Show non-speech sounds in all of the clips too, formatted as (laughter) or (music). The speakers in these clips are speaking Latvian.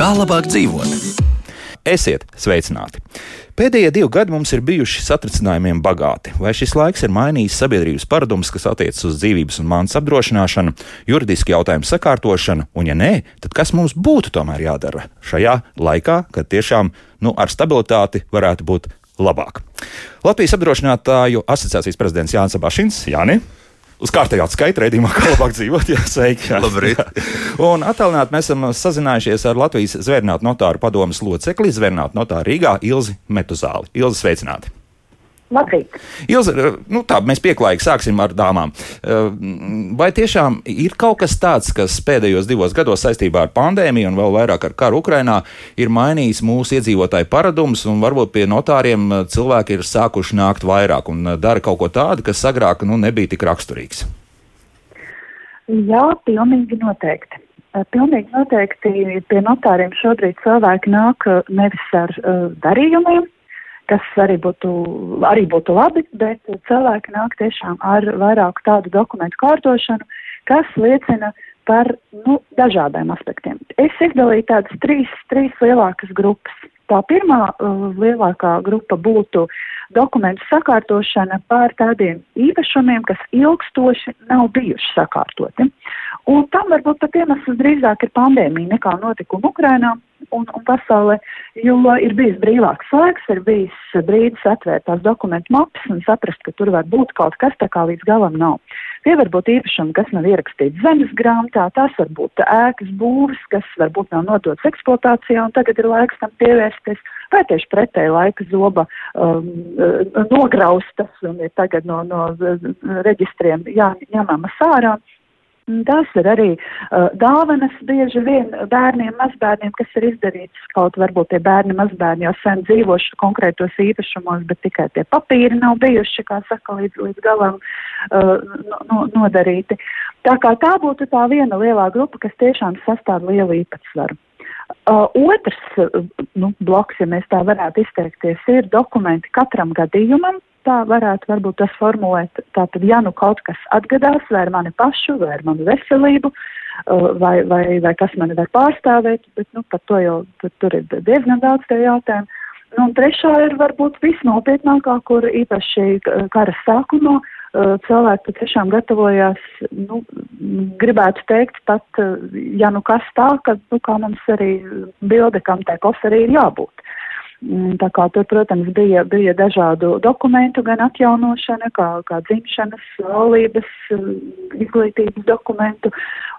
Kā labāk dzīvot? Esiet sveicināti! Pēdējie divi gadi mums ir bijuši satricinājumiem bagāti. Vai šis laiks ir mainījis sabiedrības paradumus, kas attiecas uz dzīvības un mākslas apdrošināšanu, juridiski jautājumu sakārtošanu, un, ja nē, tad kas mums būtu tomēr jādara šajā laikā, kad tiešām nu, ar stabilitāti varētu būt labāk? Latvijas apdrošinātāju asociācijas prezidents Jānis Abašins. Jāni uz kārtējā skaita raidījumā, kā labāk dzīvot. Jā, sveiki. Jā. Labrīt. (laughs) Un attālināti mēs esam sazinājušies ar Latvijas zvērnātu notāru padomas locekli, zvērnātu notāru Rīgā Ilzi Metuzāli. Ilzi, sveicināti! Labrīt. Ilza, nu tā, mēs pieklājīgi sāksim ar dāmām. Vai tiešām ir kaut kas tāds, kas pēdējos divos gados saistībā ar pandēmiju un vēl vairāk ar karu Ukrainā ir mainījis mūsu iedzīvotāju paradumus un varbūt pie notāriem cilvēki ir sākuši nākt vairāk un dara kaut ko tādu, kas agrāk nu, nebija tik raksturīgs? Jā, pilnīgi noteikti. Pilnīgi noteikti pie notāriem šobrīd cilvēki nāk nevis ar uh, darījumiem, kas arī būtu, arī būtu labi, bet cilvēki nāk tiešām ar vairāk tādu dokumentu kārtošanu, kas liecina par nu, dažādiem aspektiem. Es izdalīju tādas trīs, trīs lielākas grupas. Tā pirmā uh, lielākā grupa būtu dokumentu sakārtošana pār tādiem īpašumiem, kas ilgstoši nav bijuši sakārtoti. Un tam varbūt pat iemesls drīzāk ir pandēmija nekā notikuma Ukrainā un, un pasaulē, jo ir bijis brīvāks laiks, ir bijis brīdis atvērt tās dokumentu mapas un saprast, ka tur var būt kaut kas tā kā līdz galam nav. Tie var būt īpašumi, kas nav ierakstīti zemes grāmatā, tās var būt ēkas būvis, kas varbūt nav nodots eksploatācijā un tagad ir laiks tam pievērsties, vai tieši pretēji laika zoba um, nograustas un ir tagad no, no reģistriem jā, ņemamas ārā. Tas ir arī uh, dāvanas bieži vien bērniem, mazbērniem, kas ir izdarīts kaut varbūt tie bērni, mazbērni jau sen dzīvoši konkrētos īpašumos, bet tikai tie papīri nav bijuši, kā saka, līdz, līdz galam uh, no, nodarīti. Tā kā tā būtu tā viena lielā grupa, kas tiešām sastāv lielu īpatsvaru. Uh, otrs nu, bloks, ja mēs tā varētu izteikties, ir dokumenti katram gadījumam, tā varētu varbūt tas formulēt. Tātad, ja nu kaut kas atgadās, vai ar mani pašu, vai ar manu veselību, uh, vai, vai, vai kas mani var pārstāvēt, bet, nu, par to jau tur, tur ir diezgan daudz tie jautājumi. Nu, un trešā ir varbūt visnopietnākā, kur īpaši kara sākumā uh, cilvēki patiešām gatavojās, nu, gribētu teikt, pat, uh, ja nu kas tā, ka, nu, kā mums arī bilde, kam tai koferī ir jābūt. Mm, tā kā tur, protams, bija, bija dažādu dokumentu, gan atjaunošana, kā, kā dzimšanas, laulības, mm, izglītības dokumentu,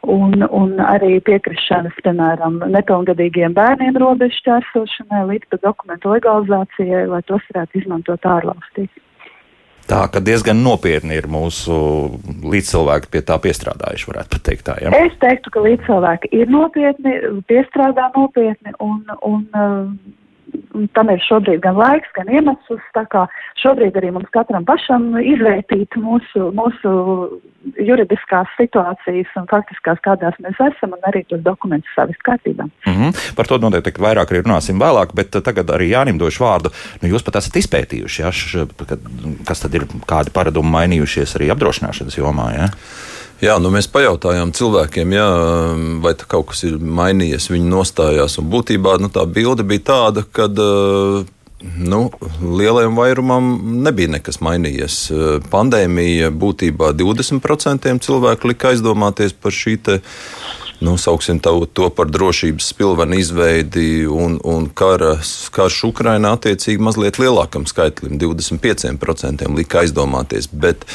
un, un arī piekrišanas, piemēram, nepilngadīgiem bērniem robežu šķērsošanai līdz pat dokumentu legalizācijai, lai tos varētu izmantot ārvalstīs. Tā ka diezgan nopietni ir mūsu līdzcilvēki pie tā piestrādājuši, varētu teikt tā. Ja? Es teiktu, ka līdzcilvēki ir nopietni, piestrādā nopietni un, un tam ir šobrīd gan laiks, gan iemesls. Tā kā šobrīd arī mums katram pašam izvērtīt mūsu, mūsu juridiskās situācijas un faktiskās, kādās mēs esam, un arī tos dokumentus savist kārtībā. Mm -hmm. Par to noteikti vairāk arī runāsim vēlāk, bet tagad arī Jānim došu vārdu. Nu, jūs pat esat izpētījuši, ja, š, kas tad ir, kādi paradumi mainījušies arī apdrošināšanas jomā. Ja? Jā, nu mēs pajautājām cilvēkiem, jā, vai kaut kas ir mainījies viņu nostājās. Būtībā nu, tā bilde bija tāda, ka nu, lielajam vairumam nebija nekas mainījies. Pandēmija būtībā 20% cilvēku lika aizdomāties par šī nu, sauksim to, to par drošības spilvenu izveidi un, un karas, karš Ukrainā attiecīgi mazliet lielākam skaitlim, 25% lika aizdomāties. Bet,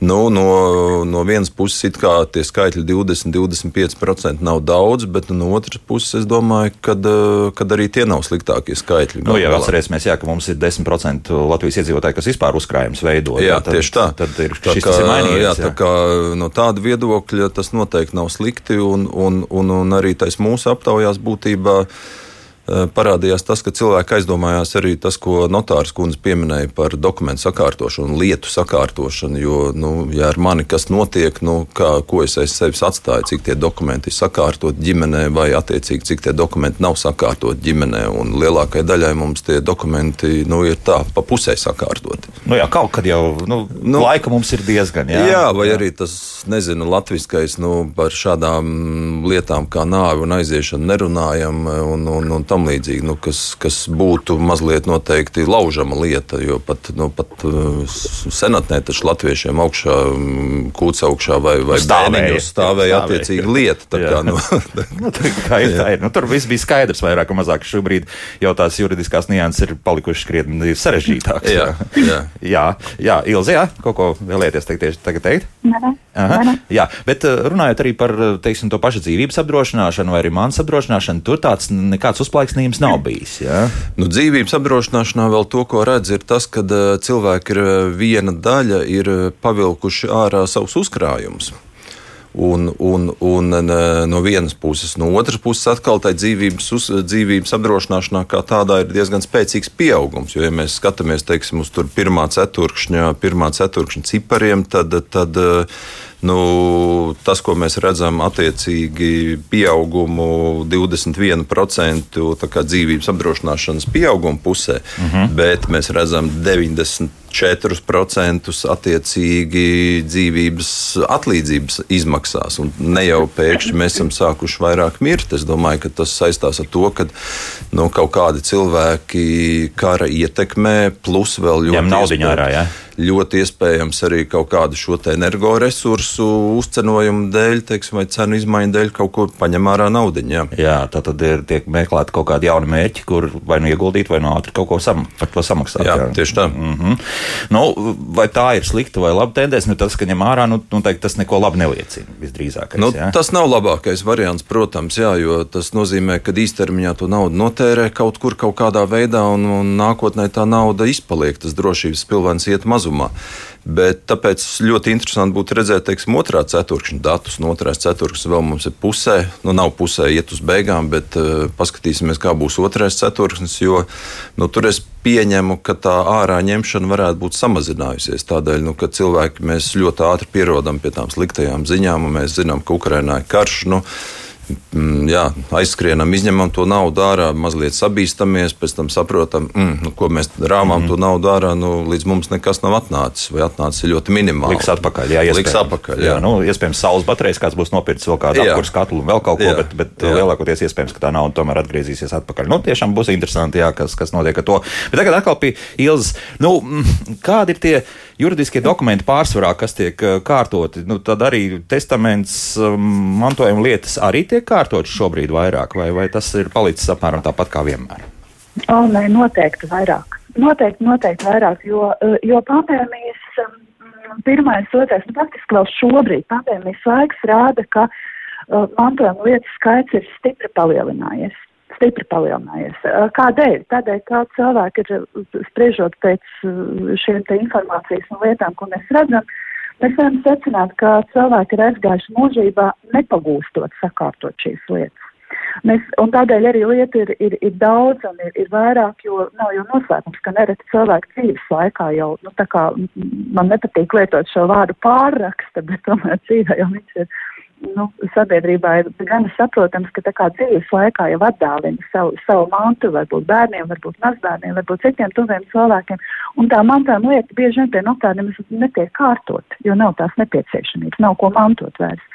Nu, no, no vienas puses, tie skaitļi 20, 25% nav daudz, bet no otras puses, es domāju, ka eh, arī tie nav sliktākie skaitļi. Nu, ja atcerēsimies, jā, ka mums ir 10% Latvijas iedzīvotāji, kas vispār uzkrājums veido. Jā, jā tad, tieši tā. Tad ir, tā kā, ir mainījies. Jā, jā. Tā kā, no tāda viedokļa tas noteikti nav slikti, un, un, un, un arī tais mūsu aptaujās būtībā parādījās tas, ka cilvēki aizdomājās arī tas, ko notārs kundze pieminēja par dokumentu sakārtošanu, lietu sakārtošanu. Jo, nu, ja ar mani kas notiek, nu, kā, ko es aiz sevis atstāju, cik tie dokumenti ir sakārtot ģimenē, vai attiecīgi cik tie dokumenti nav sakārtot ģimenē. Un lielākajai daļai mums tie dokumenti nu, ir tā pa pusē sakārtoti. Nu, jā, kaut kad jau nu, nu, laika mums ir diezgan. Jā, jā vai jā. arī tas, nezinu, latviskais nu, par šādām lietām kā nāve un aiziešana nerunājam un, un, un tam līdzīgi, nu, kas, kas būtu mazliet noteikti laužama lieta, jo pat, nu, pat uh, senatnē taču latviešiem augšā, kūts augšā vai, vai stāvēja, stāvēja attiecīga lieta. Tā kā, nu, (laughs) (laughs) nu, tā kā ir, tā ir. Nu, tur viss bija skaidrs vairāk vai mazāk. Šobrīd jau tās juridiskās nianses ir palikušas krietni sarežģītākas. Jā, jā. (laughs) jā, jā Ilzi, jā, kaut ko vēlēties teikt, tieši tagad teikt? Nē, nē. Jā, bet uh, runājot arī par teiksim, to pašu dzīvības apdrošināšanu vai arī manas apdrošināšanu, tur tāds nekāds uzplaiksnījums nav bijis. Jā? Nu, dzīvības apdrošināšanā vēl to, ko redz, ir tas, ka uh, cilvēki ir uh, viena daļa, ir pavilkuši ārā savus uzkrājumus. Un, un, un no vienas puses, no otras puses, atkal tā dzīvības, uz, dzīvības apdrošināšanā kā tādā ir diezgan spēcīgs pieaugums. Jo, ja mēs skatāmies teiksim, uz pirmā ceturkšņa, pirmā ceturkšņa cipariem, tad, tad nu, tas, ko mēs redzam, attiecīgi pieaugumu 21% dzīvības apdrošināšanas pieauguma pusē, uh mhm. -huh. bet mēs redzam 90 4% attiecīgi dzīvības atlīdzības izmaksās. Un ne jau pēkšņi mēs esam sākuši vairāk mirt. Es domāju, ka tas saistās ar to, ka nu, kaut kādi cilvēki kara ietekmē, plus vēl ļoti naudiņā ārā. Ja? Ļoti iespējams arī kaut kādu šo energoresursu uzcenojumu dēļ, teiksim, vai cenu izmaiņu dēļ kaut ko paņem ārā naudiņu. Jā, jā tā tad ir tiek meklēti kaut kādi jauni mērķi, kur vai nu ieguldīt, vai nu ātri kaut ko sam, par to samaksāt. Jā, jā. tieši tā. Mm -hmm. Nu, vai tā ir slikta vai laba tendence? Nu, tas, ka ņem ārā, nu, nu teikt, tas neko labu neliecina. Visdrīzākais. Nu, jā? tas nav labākais variants, protams, jā, jo tas nozīmē, ka īstermiņā to naudu notērē kaut kur, kaut kādā veidā, un, un nākotnē tā nauda izpaliek. Tas drošības pilvens iet mazumā. Bet tāpēc ļoti interesanti būtu redzēt, teiksim, otrā ceturkšņa datus. No otrās ceturkšņas vēl mums ir pusē, nu nav pusē iet uz beigām, bet uh, paskatīsimies, kā būs otrais ceturkšņs. Jo nu, tur es pieņemu, ka tā ārā ņemšana varētu būt samazinājusies. Tādēļ, nu, ka cilvēki mēs ļoti ātri pierodam pie tām sliktajām ziņām, un mēs zinām, ka Ukrainā ir karš. Nu, Mm, jā, aizskrienam, izņemam to naudu ārā, mazliet sabīstamies, pēc tam saprotam, mm, nu, ko mēs rāmām mm. to naudu ārā. Nu, līdz mums nekas nav atnācis, vai atnācis ļoti minimāli. Liks atpakaļ, jā, Liks atpakaļ, jā. jā nu, iespējams, saules baterijas kāds būs nopircis vēl kādu apkursu katlu un vēl kaut ko, jā, bet, bet jā. lielākoties iespējams, ka tā nauda tomēr atgriezīsies atpakaļ. Nu, tiešām būs interesanti, jā, kas, kas notiek ar to. Bet tagad atkal pie Ilzas. Nu, mm, kādi ir tie juridiskie dokumenti pārsvarā, kas tiek eh, kārtoti? Nu, tad arī testaments, mm, mantojuma lietas arī tiek tiek kārtots šobrīd vairāk, vai, vai tas ir palicis apmēram tāpat kā vienmēr? O, nē, noteikti vairāk. Noteikti, noteikti vairāk, jo, jo pandēmijas pirmais, otrais, nu, praktiski vēl šobrīd pandēmijas laiks rāda, ka uh, mantojuma lietu skaits ir stipri palielinājies. Stipri palielinājies. Uh, kādēļ? Tādēļ, ka cilvēki ir spriežot pēc uh, šiem te informācijas un lietām, ko mēs redzam, uh, Mēs varam secināt, ka cilvēki ir aizgājuši mūžībā nepagūstot sakārtot šīs lietas. Mēs, un tādēļ arī lieta ir, ir, ir daudz un ir, ir vairāk, jo nav jau noslēpums, ka nereti cilvēku dzīves laikā jau, nu tā kā man nepatīk lietot šo vārdu pārraksta, bet tomēr dzīvē jau viņš ir nu, sabiedrībā ir gan saprotams, ka tā kā dzīves laikā jau atdālina savu, savu mantu, varbūt bērniem, varbūt mazbērniem, varbūt citiem tuviem cilvēkiem, un tā mantojuma lieta bieži vien pie notāriem netiek kārtot, jo nav tās nepieciešamības, nav ko mantot vairs.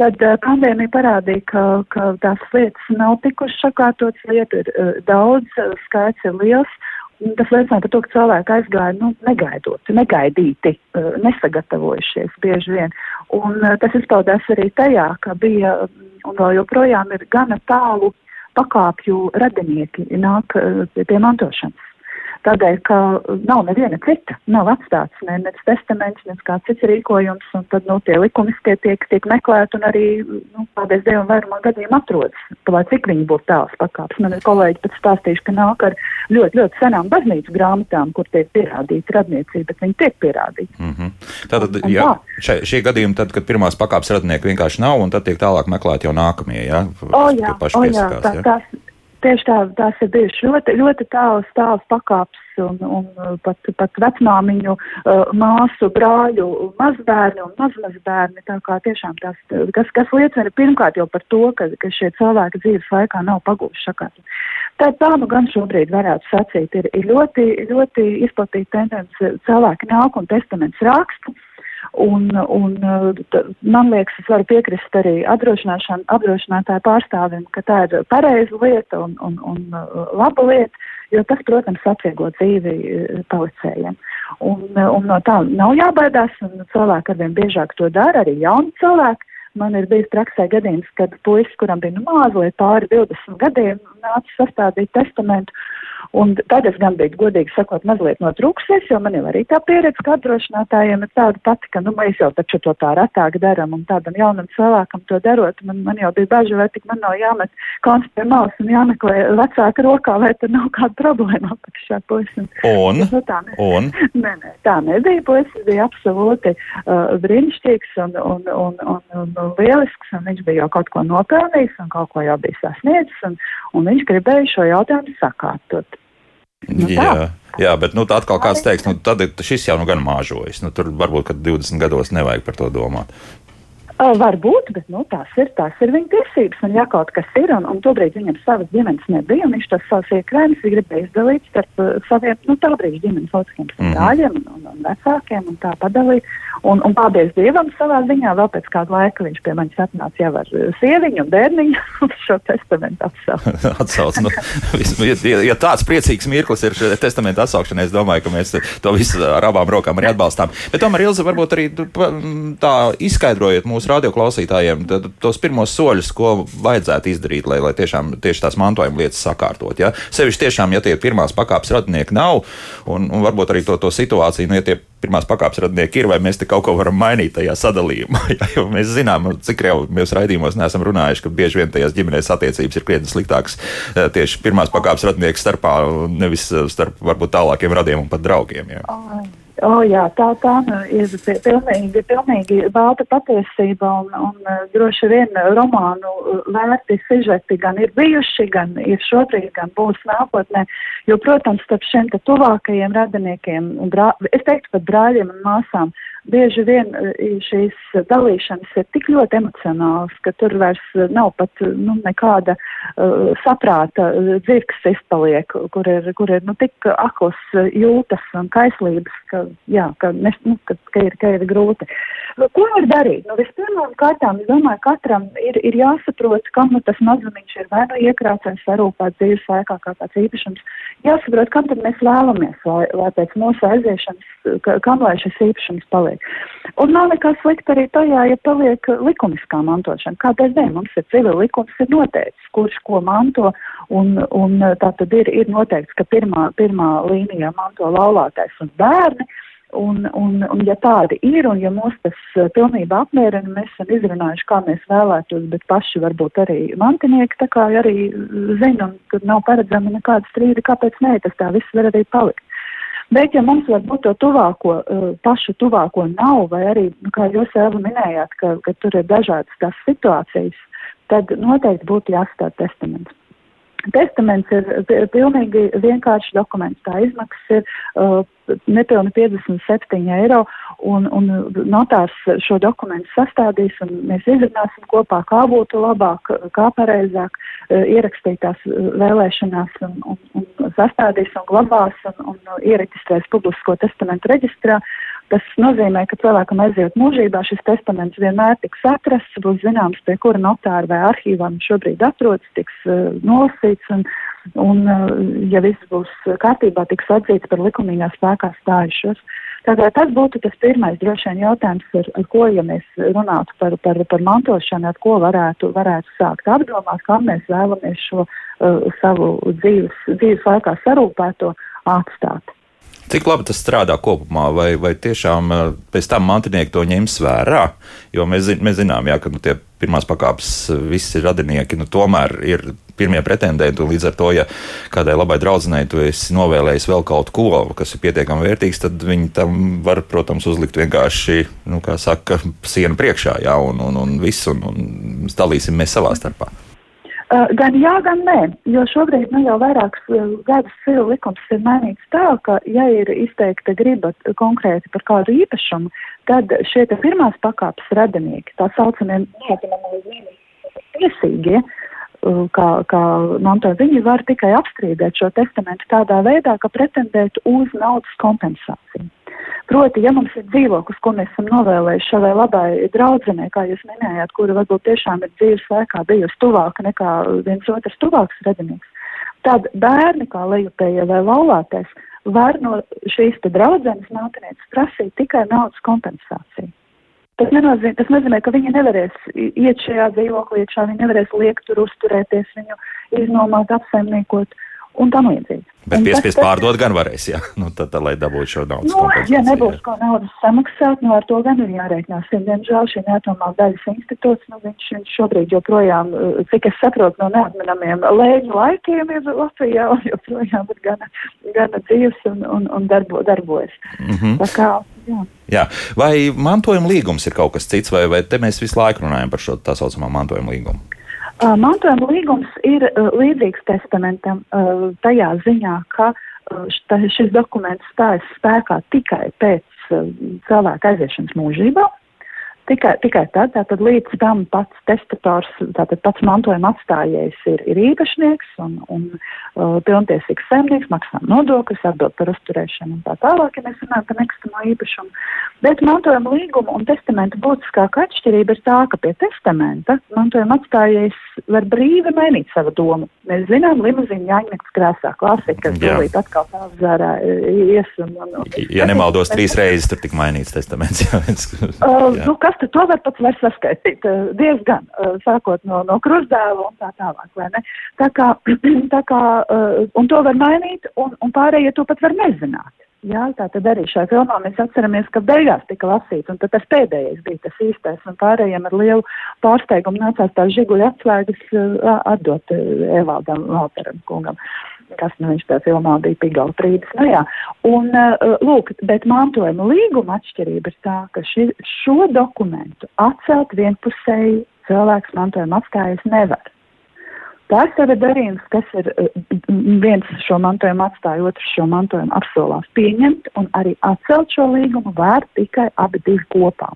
Tad uh, pandēmija parādīja, ka, ka tās lietas nav tikušas sakārtotas, lietu ir uh, daudz, uh, skaits ir liels, Tas liecina par to, ka cilvēki aizgāja nu, negaidot, negaidīti, uh, nesagatavojušies bieži vien. Un uh, tas izpaudās arī tajā, ka bija un vēl joprojām ir gana tālu pakāpju radinieki nāk uh, pie mantošanas. Tādēļ, ka nav neviena cita, nav atstāts ne, ne testaments, ne kāds cits rīkojums, un tad, nu, tie likumiskie tiek, tiek meklēti un arī, nu, paldies Dievam, vairumā gadījumā atrodas, lai cik viņi būtu tāls pakāps. Man ir kolēģi pat stāstījuši, ka nāk ar ļoti, ļoti senām baznīcu grāmatām, kur tiek pierādīta radniecība, bet viņi tiek pierādīti. Mm -hmm. Tātad, un, jā, šie, šie gadījumi, tad, kad pirmās pakāpes radnieki vienkārši nav, un tad tiek tālāk meklēti jau nākamie, jā? O, jā, o, jā, tā, jā. tās, tieši tā, tās ir bijušas ļoti, ļoti tāls, tāls pakāps un, un pat, pat vecmāmiņu, uh, māsu, brāļu, mazbērni un mazmazbērni. Tā kā tiešām tas, kas, kas liecina pirmkārt jau par to, ka, ka šie cilvēki dzīves laikā nav pagūši šakāt. Tā, tā nu gan šobrīd varētu sacīt, ir, ir ļoti, ļoti izplatīta tendence cilvēki nāk un testaments raksta. Un, un man liekas, es varu piekrist arī apdrošinātāju pārstāvim, ka tā ir pareiza lieta un, un, un laba lieta, jo tas, protams, atvieglo dzīvi palicējiem. Un, un no tā nav jābaidās, un cilvēki arvien biežāk to dara, arī jauni cilvēki. Man ir bijis praksē gadījums, kad puisis, kuram bija nu, mazliet pāri 20 gadiem, nāca sastādīt testamentu Un tad es gan biju, godīgi sakot, mazliet notrūksies, jo man jau arī tā pieredze, ka apdrošinātājiem ir tāda pati, ka, nu, mēs jau taču to tā retāk daram, un tādam jaunam cilvēkam to darot, man, man jau bija baži, vai tik man nav jāmet konts pie malas un jāmeklē vecāka rokā, vai tur nav kāda problēma apakšā puisim. Un? Nu, tā ne, un? (laughs) Nē, nē, tā nebija, puisis bija absolūti uh, brīnišķīgs un, un, un, un, un lielisks, un viņš bija jau kaut ko nopelnījis un kaut ko jau bija sasniedzis, un, un viņš gribēja šo jautājumu sakārtot. Nu, jā, jā, bet nu, atkal kāds teiks, nu, tad šis jau nu gan māžojas. Nu, tur varbūt, ka 20 gados nevajag par to domāt. Varbūt, bet nu, tās, ir, tās ir viņa tiesības. Un, ja kaut kas ir, un, un tobrīd viņam savas ģimenes nebija, un viņš tos savus iekrājumus gribēja izdalīt starp uh, saviem nu, tā brīža ģimenes locekļiem, mm -hmm. brāļiem un, un, un vecākiem, un tā padalīt. Un, un paldies Dievam savā ziņā, vēl pēc kāda laika viņš pie manis atnāca jau ar sieviņu un bērniņu (laughs) un šo testamentu atsauc. (laughs) atsauc nu, (laughs) ja, ja tāds priecīgs mirklis ir testamentu atsaukšanai, es domāju, ka mēs to visu ar abām rokām arī atbalstām. Bet tomēr, Ilza, varbūt arī tā izskaidrojiet mūsu radioklausītājiem tos pirmos soļus, ko vajadzētu izdarīt, lai, lai tiešām tieši tās mantojuma lietas sakārtot. Ja? Sevišķi tiešām, ja tie pirmās pakāpes radinieki nav, un, un varbūt arī to, to situāciju, nu, ja tie pirmās pakāpes radinieki ir, vai mēs te kaut ko varam mainīt tajā sadalījumā. (laughs) Ja, jo mēs zinām, cik jau mēs raidījumos neesam runājuši, ka bieži vien tajās ģimenēs attiecības ir krietni sliktākas eh, tieši pirmās pakāpes radinieku starpā, nevis eh, starp varbūt tālākiem radiem un pat draugiem. Ja. Oh. Jā, tā, tā nu, ir pilnīgi, pilnīgi balta patiesība un, un uh, droši vien romānu uh, vērti sižeti gan ir bijuši, gan ir šobrīd, gan būs nākotnē, jo, protams, starp šiem tuvākajiem radiniekiem, brā, es teiktu pat brāļiem un māsām, bieži vien eh, šīs dalīšanas ir tik ļoti emocionālas, ka tur vairs nav pat nu, nekāda uh, saprāta dzirks izpaliek, kur ir, kur ir nu, tik akls jūtas un kaislības, ka, jā, ka, nes, nu, ka, ka, ir, ka ir grūti. Ko var darīt? Nu, vispirmām kārtām, es domāju, katram ir, ir jāsaprot, kam nu, tas mazumiņš ir vai nu iekrācējis, sarūpēts dzīves laikā kā tāds īpašums. Jāsaprot, kam tad mēs vēlamies, lai, lai pēc mūsu aiziešanas, ka, kam lai šis īpašums paliek. Un nav nekas slikti arī tajā, ja paliek likumiskā mantošana. Kādēļ ne? Mums ir civil likums, ir noteikts, kurš ko manto, un, un tā tad ir, ir noteikts, ka pirmā, pirmā līnijā manto laulātais un bērni. Un, un, un ja tādi ir, un ja mūs tas pilnībā apmierina, mēs esam izrunājuši, kā mēs vēlētos, bet paši varbūt arī mantinieki tā kā arī zina, un tur nav paredzama nekāda strīda, kāpēc nē, tas tā viss var arī palikt. Bet, ja mums varbūt to tuvāko, eh, pašu tuvāko nav, vai arī, nu, kā jūs jau minējāt, ka, ka tur ir dažādas tās situācijas, tad noteikti būtu jāstāda testaments. Testaments ir pilnīgi vienkāršs dokuments. Tā izmaksas ir uh, nepilni 57 eiro, un, un notārs šo dokumentu sastādīs, un mēs izrunāsim kopā, kā būtu labāk, kā pareizāk uh, ierakstīt tās uh, vēlēšanās, un, un, un sastādīs un glabās un, un iereģistrēs publisko testamentu reģistrā. Tas nozīmē, ka cilvēkam aiziet mūžībā, šis testaments vienmēr tiks atrasts, būs zināms, pie kura notāra vai arhīvā viņš šobrīd atrodas, tiks uh, nolasīts, un, un uh, ja viss būs kārtībā, tiks atzīts par likumīgā spēkā stājušos. Tātad tas būtu tas pirmais droši vien jautājums, ar, ar ko, ja mēs runātu par, par, par mantošanu, ar ko varētu, varētu sākt apdomāt, kā mēs vēlamies šo uh, savu dzīves, dzīves laikā sarūpēto atstāt. Cik labi tas strādā kopumā, vai, vai tiešām eh, pēc tam mantinieki to ņems vērā? Jo mēs, mēs zinām, jā, ka nu, tie pirmās pakāpes eh, visi radinieki nu, tomēr ir pirmie pretendenti. Līdz ar to, ja kādai labai draudzenei tu esi novēlējis vēl kaut ko, kas ir pietiekami vērtīgs, tad viņi tam var, protams, uzlikt vienkārši, nu, kā saka, sienu priekšā, jā, un, un, un viss, un, un dalīsim mēs savā starpā. Uh, gan jā, gan nē, jo šobrīd nu, jau vairākus uh, gadus civil likums ir mainīts tā, ka, ja ir izteikta griba konkrēti par kādu īpašumu, tad šie pirmās pakāpes radinieki, tā saucamie neatņemamie tiesīgie, uh, kā, kā mantojumi, viņi var tikai apstrīdēt šo testamentu tādā veidā, ka pretendētu uz naudas kompensāciju. Proti, ja mums ir dzīvoklis, ko mēs esam novēlējuši savai labai draudzenei, kā jūs minējāt, kura varbūt tiešām ir dzīves laikā bijusi tuvāka nekā viens otrs tuvāks radinieks, tad bērni, kā lejupējie vai laulātais, var no šīs te draudzenes mātenieces prasīt tikai naudas kompensāciju. Tas nenozīmē, tas nozīmē, ka viņi nevarēs iet šajā dzīvoklī, iekšā, viņi nevarēs liekt tur uzturēties, viņu iznomāt, apsaimniekot un tam līdzīgi. Bet piespiest pārdot gan varēs, jā, nu, tad, tad, lai dabūtu šo naudas nu, ja nebūs ko naudas samaksāt, nu, ar to gan ir jārēķinās. Diemžēl šī neatomā daļas institūts, nu, viņš, viņš šobrīd joprojām, cik es saprotu no neatminamiem lēņu laikiem ir Latvijā, joprojām ir gana, gana dzīves un, un, un darbo, darbojas. Mm -hmm. Jā. Jā. Vai mantojuma līgums ir kaut kas cits, vai, vai te mēs visu laiku runājam par šo tā saucamā mantojuma līgumu? Uh, mantojuma līgums ir uh, līdzīgs testamentam uh, tajā ziņā, ka uh, šis dokuments stājas spēkā tikai pēc uh, cilvēka aiziešanas mūžībā. Tikai, tikai tad, tātad līdz tam pats testators, tātad pats mantojuma atstājējs ir, ir īpašnieks un, un uh, pilntiesīgs saimnieks, maksā nodokļus, atbild par uzturēšanu un tā tālāk, ja mēs runājam par nekustamo īpašumu. Bet mantojuma līguma un testamenta būtiskākā atšķirība ir tā, ka pie testamenta mantojuma atstājējs var brīvi mainīt savu domu. Mēs zinām, limuzīna jāņemts krāsā, klasika, kas tūlīt atkal tālzārā ies. Un, un, un, ja nemaldos, trīs reizes tur tik mainīts testaments. Jā, uh, nu, tad to var pats var saskaitīt uh, diezgan, uh, sākot no, no krustdēla un tā tālāk, vai ne? Tā kā, (clears throat) tā kā uh, un to var mainīt, un, un pārējie to pat var nezināt. Jā, tā tad arī šajā filmā mēs atceramies, ka beigās tika lasīts, un tad tas pēdējais bija tas īstais, un pārējiem ar lielu pārsteigumu nācās tās žiguļa atslēgas atdot Evaldam Valteram kungam. Uh, kas nu, viņš tajā filmā bija Pigaltrīdis. Nu, jā. un, uh, lūk, bet mantojuma līguma atšķirība ir tā, ka ši, šo dokumentu atcelt vienpusēji cilvēks mantojuma atstājas nevar. Tas ir darījums, kas ir viens šo mantojumu atstāja, otrs šo mantojumu apsolās pieņemt, un arī atcelt šo līgumu var tikai abi divi kopā.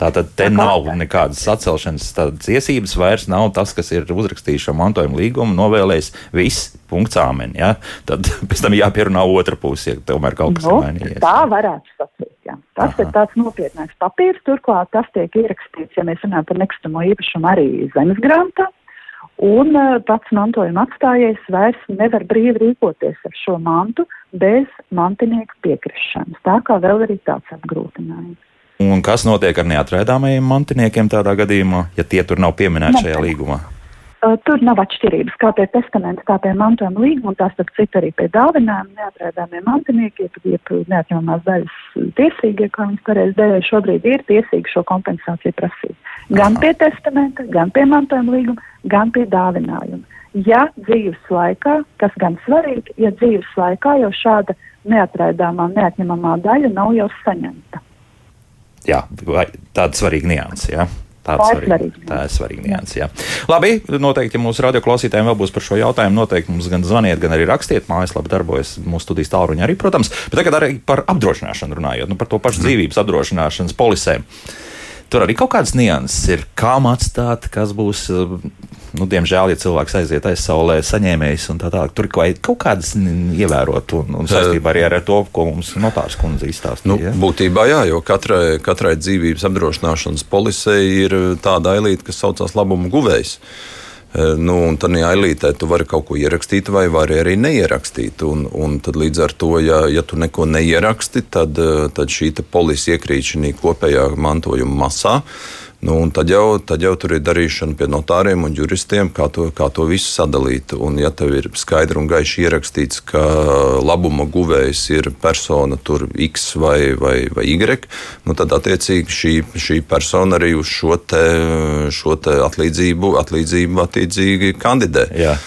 Tātad te nav nekādas atcelšanas tiesības, vairs nav tas, kas ir uzrakstījis šo mantojuma līgumu, novēlējis viss, punkts āmen. Ja? Tad (laughs) pēc tam jāpierunā otra puse, ja tomēr kaut kas nu, ir mainījies. Tā varētu sacīt. Jā. Tas Aha. ir tāds nopietnāks papīrs, turklāt tas tiek ierakstīts, ja mēs runājam par nekustamo īpašumu arī zemes grāmatā. Un uh, pats mantojuma atstājējs vairs nevar brīvi rīkoties ar šo mantu bez mantinieku piekrišanas. Tā kā vēl ir tāds apgrūtinājums. Un kas notiek ar neatraidāmajiem mantiniekiem tādā gadījumā, ja tie tur nav pieminēti šajā līgumā? Tur nav atšķirības, kā pie testamenta, tā pie mantojuma līguma, un tās starp citu arī pie dāvinājuma neatraidāmie mantinieki, jeb neatņemamās daļas tiesīgie, kā viņas pareizi dēvēja, šobrīd ir tiesīgi šo kompensāciju prasīt. Gan Aha. pie testamenta, gan pie mantojuma līguma, gan pie dāvinājuma. Ja dzīves laikā, kas gan svarīgi, ja dzīves laikā jau šāda neatraidāmā, neatņemamā daļa nav jau saņemta jā, tāda svarīga nianse. Jā. Tā ir svarīga. Tā ir svarīga nianse. Jā. Labi, noteikti, ja mūsu radioklausītājiem vēl būs par šo jautājumu, noteikti mums gan zvaniet, gan arī rakstiet. Mājaslapā darbojas mūsu studijas tālruņa arī, protams. Bet tagad arī par apdrošināšanu runājot, nu, par to pašu dzīvības apdrošināšanas polisēm. Tur arī kaut kādas nianses ir, kā atstāt, kas būs nu, diemžēl, ja cilvēks aiziet aizsaulē, saņēmējs un tā tālāk, tur kaut kādas ievērot un, un saistībā arī ar to, ko mums notārs kundze izstāstīja. Nu, ja? Būtībā jā, jo katrai, katrai dzīvības apdrošināšanas polisei ir tāda ailīte, kas saucās labuma guvējs. E, nu, un tad ailītē tu vari kaut ko ierakstīt, vai vari arī neierakstīt. Un, un tad līdz ar to, ja, ja tu neko neieraksti, tad, e, tad šī polisa iekrīt šī kopējā mantojuma masā. Nu, tad, jau, tad jau tur ir darīšana pie notāriem un juristiem, kā to, kā to visu sadalīt. Un, ja tev ir skaidri un gaiši ierakstīts, ka labuma guvējs ir persona X vai, vai, vai Y, nu, tad attiecīgi šī, šī persona arī uz šo, te, šo te atlīdzību, atlīdzību attiecīgi kandidē. Jā.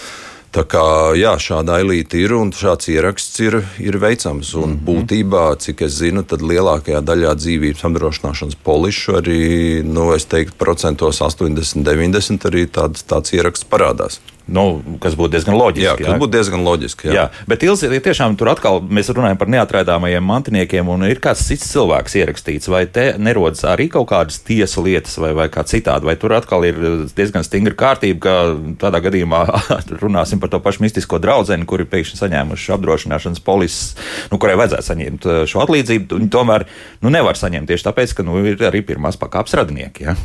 Tā kā jā, šāda ailīte ir un šāds ieraksts ir, ir veicams. Un mm -hmm. būtībā, cik es zinu, tad lielākajā daļā dzīvības apdrošināšanas polišu arī, nu, es teiktu, procentos 80, 90 arī tāds, tāds ieraksts parādās. Nu, kas būtu diezgan loģiski. Jā, tas būtu diezgan loģiski. Jā, jā bet Ilzi, tiešām tur atkal mēs runājam par neatraidāmajiem mantiniekiem, un ir kāds cits cilvēks ierakstīts, vai te nerodas arī kaut kādas tiesu lietas, vai, vai kā citādi, vai tur atkal ir diezgan stingra kārtība, ka tādā gadījumā (laughs) runāsim par to pašu mistisko draugu, kuri pēkšņi saņēmuši apdrošināšanas polises, nu, kurai vajadzētu saņemt uh, šo atlīdzību. Viņi tomēr nu, nevar saņemt tieši tāpēc, ka nu, ir arī pirmās pakāpes radinieki. Ja?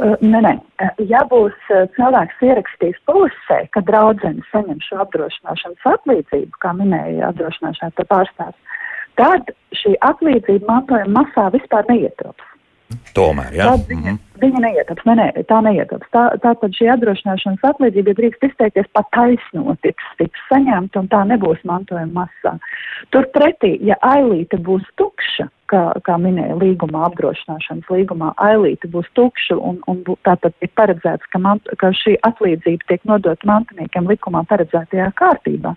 Uh, nē, nē. Uh, ja būs cilvēks ierakstījis pusē, ka draudzene saņem šo apdrošināšanas atlīdzību, kā minēja apdrošināšanas pārstāvs, tad šī atlīdzība mantojuma masā vispār neietilps. Tomēr, jā. Tad viņa, mm -hmm. viņa neietilps, nē, nē, tā neietilps. Tā, tātad šī apdrošināšanas atlīdzība, ja drīkst izteikties, pat taisno tiks, tiks saņemta un tā nebūs mantojuma masā. Turpretī, ja ailīte būs tukša, kā, kā minēja līgumā, apdrošināšanas līgumā, ailīte būs tukša un, un tātad ir paredzēts, ka, mant, ka šī atlīdzība tiek nodota mantiniekiem likumā paredzētajā kārtībā.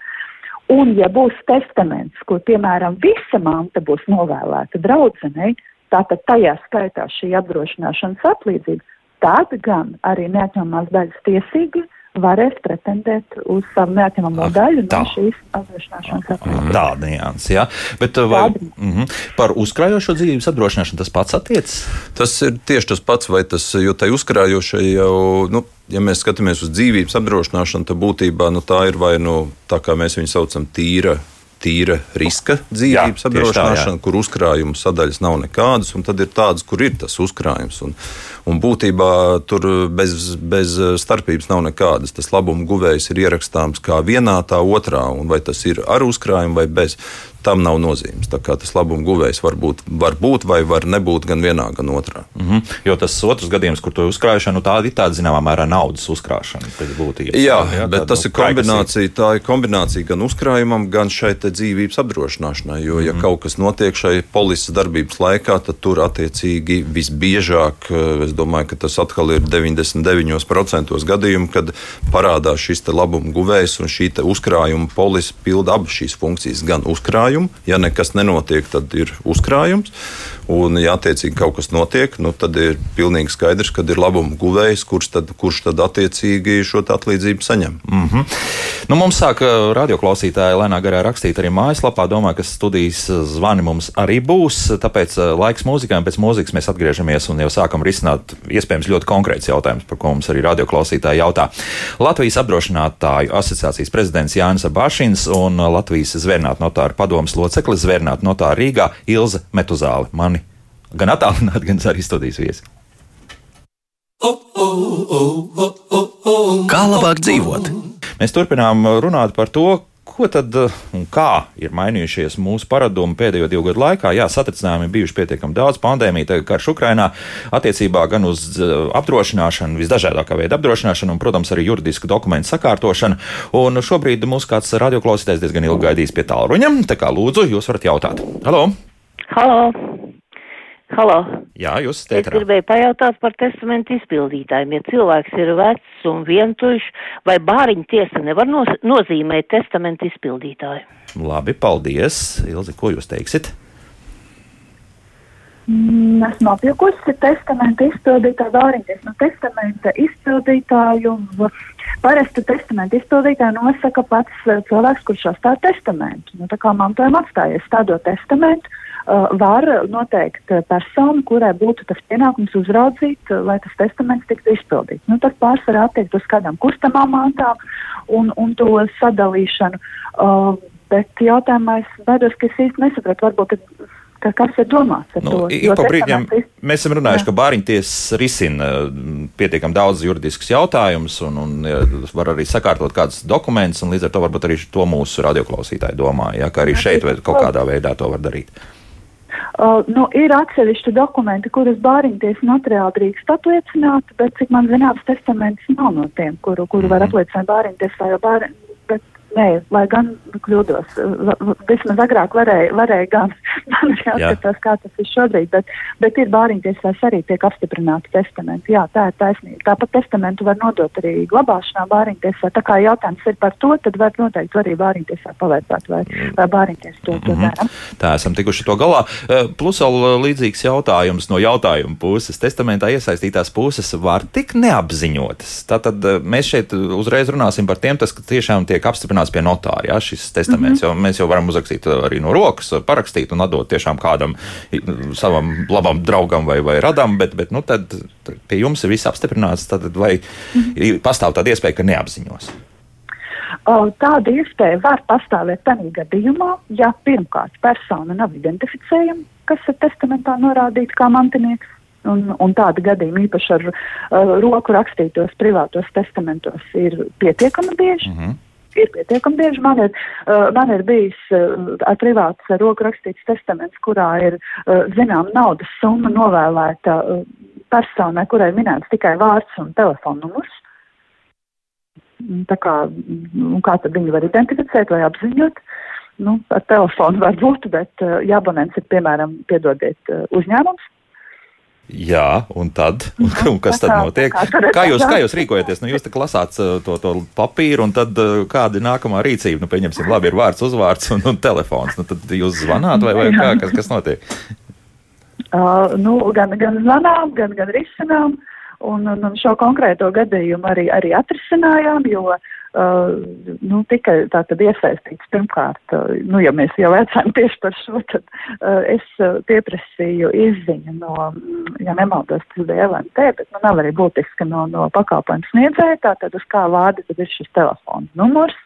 Un, ja būs testaments, kur, piemēram, visa manta būs novēlēta draudzenei, tātad tajā skaitā šī apdrošināšanas atlīdzība, tad gan arī neatņemamās daļas tiesīgi varēs pretendēt uz savu neatņemamo daļu no šīs apdrošināšanas atlīdzības. Tāda nianses, jā. Bet uh, vai, mm -hmm. par uzkrājošo dzīvības apdrošināšanu tas pats attiecas? Tas ir tieši tas pats, vai tas, jo tai uzkrājošai jau, nu, ja mēs skatāmies uz dzīvības apdrošināšanu, tad būtībā nu, tā ir vai nu tā, kā mēs viņu saucam, tīra tīra riska dzīvības apdrošināšana, kur uzkrājuma sadaļas nav nekādas, un tad ir tādas, kur ir tas uzkrājums. Un, un būtībā tur bez, bez starpības nav nekādas. Tas labuma guvējs ir ierakstāms kā vienā, tā otrā, un vai tas ir ar uzkrājumu vai bez tam nav nozīmes. Tā tas labuma guvējs var būt, var būt vai var nebūt gan vienā, gan otrā. Mm -hmm. Jo tas otrs gadījums, kur to uzkrāšana, nu, tāda ir tāda zināmā mērā naudas uzkrāšana. Būtības, jā, jā, bet tas nu, ir kombinācija. Tā ir kombinācija gan uzkrājumam, gan šai dzīvības apdrošināšanai. Jo, ja mm -hmm. kaut kas notiek šai polises darbības laikā, tad tur attiecīgi visbiežāk, es domāju, ka tas atkal ir 99% gadījumu, kad parādās šis labuma guvējs un šī uzkrājuma polise pilda abas šīs funkcijas, gan uzkrājumu uzkrājumu. Ja nekas nenotiek, tad ir uzkrājums. Un, ja attiecīgi kaut kas notiek, nu, tad ir pilnīgi skaidrs, ka ir labuma guvējs, kurš tad, kurš tad attiecīgi šo atlīdzību saņem. Mm -hmm. nu, mums sāk radioklausītāji lēnā garā rakstīt arī mājaslapā. Domāju, ka studijas zvani mums arī būs. Tāpēc laiks mūzikai, un pēc mūzikas mēs atgriežamies un jau sākam risināt iespējams ļoti konkrēts jautājums, par ko mums arī radioklausītāji jautā. Latvijas apdrošinātāju asociācijas prezidents Jānis Abašins un Latvijas zvērnāta notāra padomas loceklis zvērnāta notāra Rīgā Ilze Metuzāle. Mani gan attālināti, gan arī studijas viesi. Kā labāk dzīvot? Mēs turpinām runāt par to, ko tad un kā ir mainījušies mūsu paradumi pēdējo divu gadu laikā. Jā, satricinājumi bijuši pietiekami daudz, pandēmija, tagad karš Ukrainā, attiecībā gan uz apdrošināšanu, visdažādākā veida apdrošināšanu, un, protams, arī juridisku dokumentu sakārtošanu. Un šobrīd mums kāds radioklausītājs diezgan ilgi gaidīs pie tālruņa, tā kā lūdzu, jūs varat jautāt. Halo! Halo! Halo. Jā, jūs teicat. Es gribēju pajautāt par testamentu izpildītājiem. Ja cilvēks ir vecs un vientuļš, vai bāriņa tiesa nevar noz nozīmēt testamentu izpildītāju? Labi, paldies. Ilzi, ko jūs teiksit? Mm, esmu apjukusi testamenta izpildītāju vāriņas. No testamenta izpildītāju parasti testamenta izpildītāju nosaka pats eh, cilvēks, kurš sastāv testamentu. Nu, tā kā mantojuma atstājies stādot testamentu, var noteikt personu, kurai būtu tas pienākums uzraudzīt, uh, lai tas testaments tiktu izpildīts. Nu, tas pārsvarā attiekt uz kādām kustamām mantām un, un to sadalīšanu. Uh, bet jautājumā es baidos, ka es īsti nesapratu. Varbūt, ka ka kas ir domāts ar nu, to. Ik pa brīdiem mēs esam runājuši, jā. ka bāriņties risina pietiekami daudz juridiskus jautājumus un, un var arī sakārtot kādus dokumentus, un līdz ar to varbūt arī to mūsu radioklausītāji domā, ja, ka arī šeit kaut kādā veidā to var darīt. Uh, nu, ir atsevišķi dokumenti, kurus bāriņties notariāli drīkst apliecināt, bet, cik man zināms, testaments nav no tiem, kuru, kuru var mhm. apliecināt bāriņties vai bāriņ, bet Nē, lai gan kļūdos. Vismaz agrāk varēja, varēja gan. (laughs) Man ir jāskatās, kā tas ir šobrīd, bet, bet ir bāriņtiesās arī tiek apstiprināti testamenti. Jā, tā ir taisnība. Tāpat testamentu var nodot arī glabāšanā bāriņtiesā. Tā kā jautājums ir par to, tad var noteikti arī bāriņtiesā pavaicāt, vai, vai bāriņtiesa to, to mm -hmm. dara. Tā esam tikuši to galā. Eh, plus vēl eh, līdzīgs jautājums no jautājuma puses. Testamentā iesaistītās puses var tik neapziņotas. Tātad eh, mēs šeit uzreiz runāsim par tiem, tas, ka tiešām tiek apstiprināts pie notāra, ja, šis testaments. Mm -hmm. jo mēs jau varam uzrakstīt arī no rokas, parakstīt un atdot tiešām kādam savam labam draugam vai, vai radam, bet, bet nu, tad pie jums ir viss apstiprināts. Tad vai mm -hmm. pastāv tāda iespēja, ka neapziņos? Tāda iespēja var pastāvēt tādā gadījumā, ja pirmkārt persona nav identificējama, kas ir testamentā norādīta kā mantinieks. Un, un tāda gadījuma īpaši ar uh, roku rakstītos privātos testamentos ir pietiekami bieži. Mm -hmm ir pietiekami bieži. Man ir, uh, man ir bijis uh, ar privāts ar roku rakstīts testaments, kurā ir, uh, zinām, naudas summa novēlēta uh, personai, kurai minēts tikai vārds un telefona numurs. Tā kā, nu, kā tad viņi var identificēt vai apziņot? Nu, ar telefonu var būt, bet uh, ja abonents ir, piemēram, piedodiet, uh, uzņēmums, Jā, un tad, un, un (laughs) kas tad notiek? Kā jūs, kā jūs rīkojaties? Nu, jūs te lasāt uh, to, to papīru, un tad uh, kāda ir nākamā rīcība? Nu, pieņemsim, labi, ir vārds, uzvārds un, un telefons. Nu, tad jūs zvanāt vai, vai kā, kas, kas notiek? (laughs) Uh, nu, gan, gan zvanām, gan, gan risinām, un, un, un šo konkrēto gadījumu arī, arī atrisinājām, jo uh, Uh, nu, tikai tā tad iesaistīts. Pirmkārt, uh, nu, ja mēs jau vecām tieši par šo, tad uh, es uh, pieprasīju izziņu no, mm, ja nemaldos, tas bija LMT, bet nu, nav arī būtiski no, no pakalpojumu sniedzēja, tātad uz kā vārdi tad ir šis telefons numurs.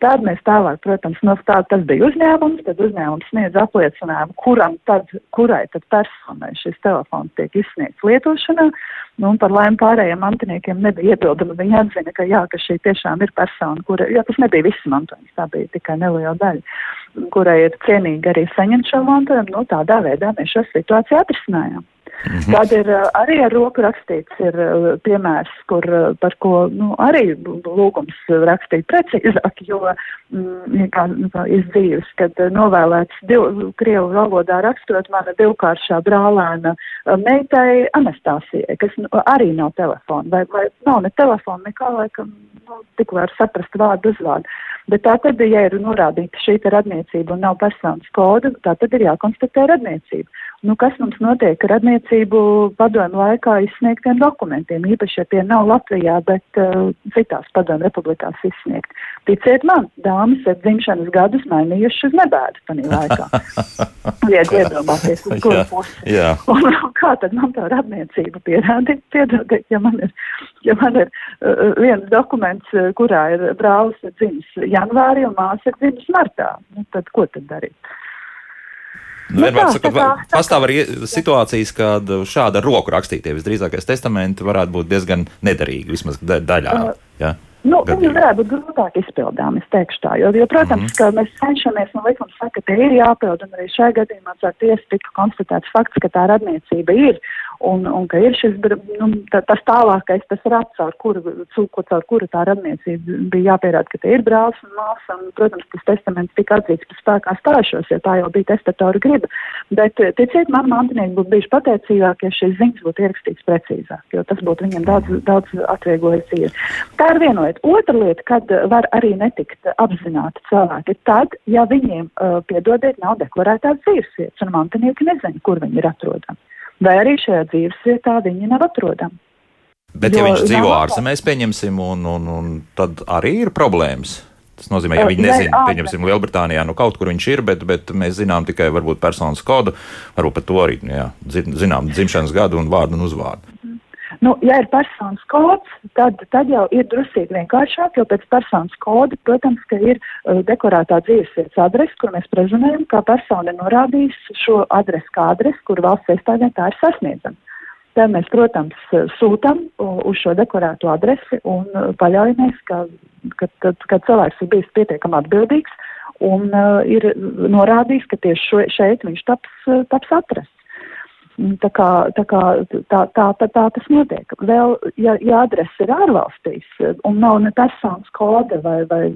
Tad mēs tālāk, protams, nostād, tas bija uzņēmums, tad uzņēmums sniedz apliecinājumu, kuram tad, kurai tad personai šis telefons tiek izsniegts lietošanā. Nu, un par laimi pārējiem mantiniekiem nebija iebildumi. Viņi atzina, ka jā, ka šī tiešām ir persona, kura, jo tas nebija viss mantojums, tā bija tikai neliela daļa, kurai ir cienīgi arī saņemt šo mantojumu. Nu, tādā veidā mēs šo situāciju atrisinājām. -hmm. Tad ir arī ar roku rakstīts ir piemērs, kur, par ko nu, arī lūgums rakstīt precīzāk, jo mm, kā, nu, kā izdzīves, kad novēlēts div, krievu valodā rakstot mana divkāršā brālēna meitai Anastāsijai, kas nu, arī nav telefona, vai, vai nav ne telefona, nekā laikam, nu, tik var saprast vārdu uzvārdu. Bet tā tad, ja ir norādīta šī radniecība un nav personas koda, tā tad ir jākonstatē radniecība. Nu, kas mums notiek ar radniecību padomu laikā izsniegtiem dokumentiem, īpaši, ja tie nav Latvijā, bet uh, citās padomu republikās izsniegt. Ticiet man, dāmas ar dzimšanas gadus mainījuši uz nebēdu tajā laikā. (laughs) Liet iedomāties, uz kuru pusi. Jā. Un, un kā tad man tā radniecība pierādīt, piedodiet, ja man ir, ja man ir uh, viens dokuments, uh, kurā ir brālis dzimis janvārī un māsa ir dzimis martā, nu, tad ko tad darīt? Nu, vienmēr nu sakot, pastāv arī situācijas, kad šāda roku rakstītie visdrīzākais testamenti varētu būt diezgan nederīgi, vismaz daļā. Uh, ja? Nu, viņi varētu būt grūtāk izpildāmi, es teikšu tā, jo, jo protams, mm -hmm. ka mēs cenšamies, un likums saka, ka tie ir jāpild, un arī šajā gadījumā caur tiesu tika konstatēts fakts, ka tā radniecība ir, un, un ka ir šis, nu, tā, tas tālākais, tas rats, caur kuru, cūko, caur kuru tā radniecība bija jāpierāda, ka te ir brālis un māsa, un, protams, tas testaments tika atzīts par spēkā stājušos, jo tā jau bija testatora griba. Bet, ticiet, man mantinieki būtu bijuši pateicīgāki, ja šīs ziņas būtu ierakstīts precīzāk, jo tas būtu viņiem daudz, daudz atvieglojis dzīvi. Tā ir viena lieta. Otra lieta, kad var arī netikt apzināti cilvēki, tad, ja viņiem, uh, piedodiet, nav deklarētās dzīvesvietas, un mantinieki nezina, kur viņi ir atrodami. Vai arī šajā dzīvesvietā viņi nav atrodami. Bet, jo, ja viņš dzīvo ārzemēs, pieņemsim, un, un, un tad arī ir problēmas. Tas nozīmē, ja viņi nezina, pieņemsim, Lielbritānijā, nu kaut kur viņš ir, bet, bet mēs zinām tikai varbūt personas kodu, varbūt par to arī, nu, jā, zinām dzimšanas gadu un vārdu un uzvārdu. Nu, ja ir personas kods, tad, tad jau ir drusīgi vienkāršāk, jo pēc personas koda, protams, ka ir uh, deklarētā dzīvesvietas adrese, kur mēs prezumējam, ka persona norādījis šo adresi kā adresi, kur valsts iestādē tā ir sasniedzama. Tad mēs, protams, sūtam uz šo deklarēto adresi un uh, paļaujamies, ka, ka, ka, ka cilvēks ir bijis pietiekami atbildīgs un uh, ir norādījis, ka tieši šo, šeit viņš taps, taps atrasts. Tā kā, tā, kā, tā, tā, tā, tā tas notiek. Vēl, ja, ja adrese ir ārvalstīs un nav ne personas kode vai, vai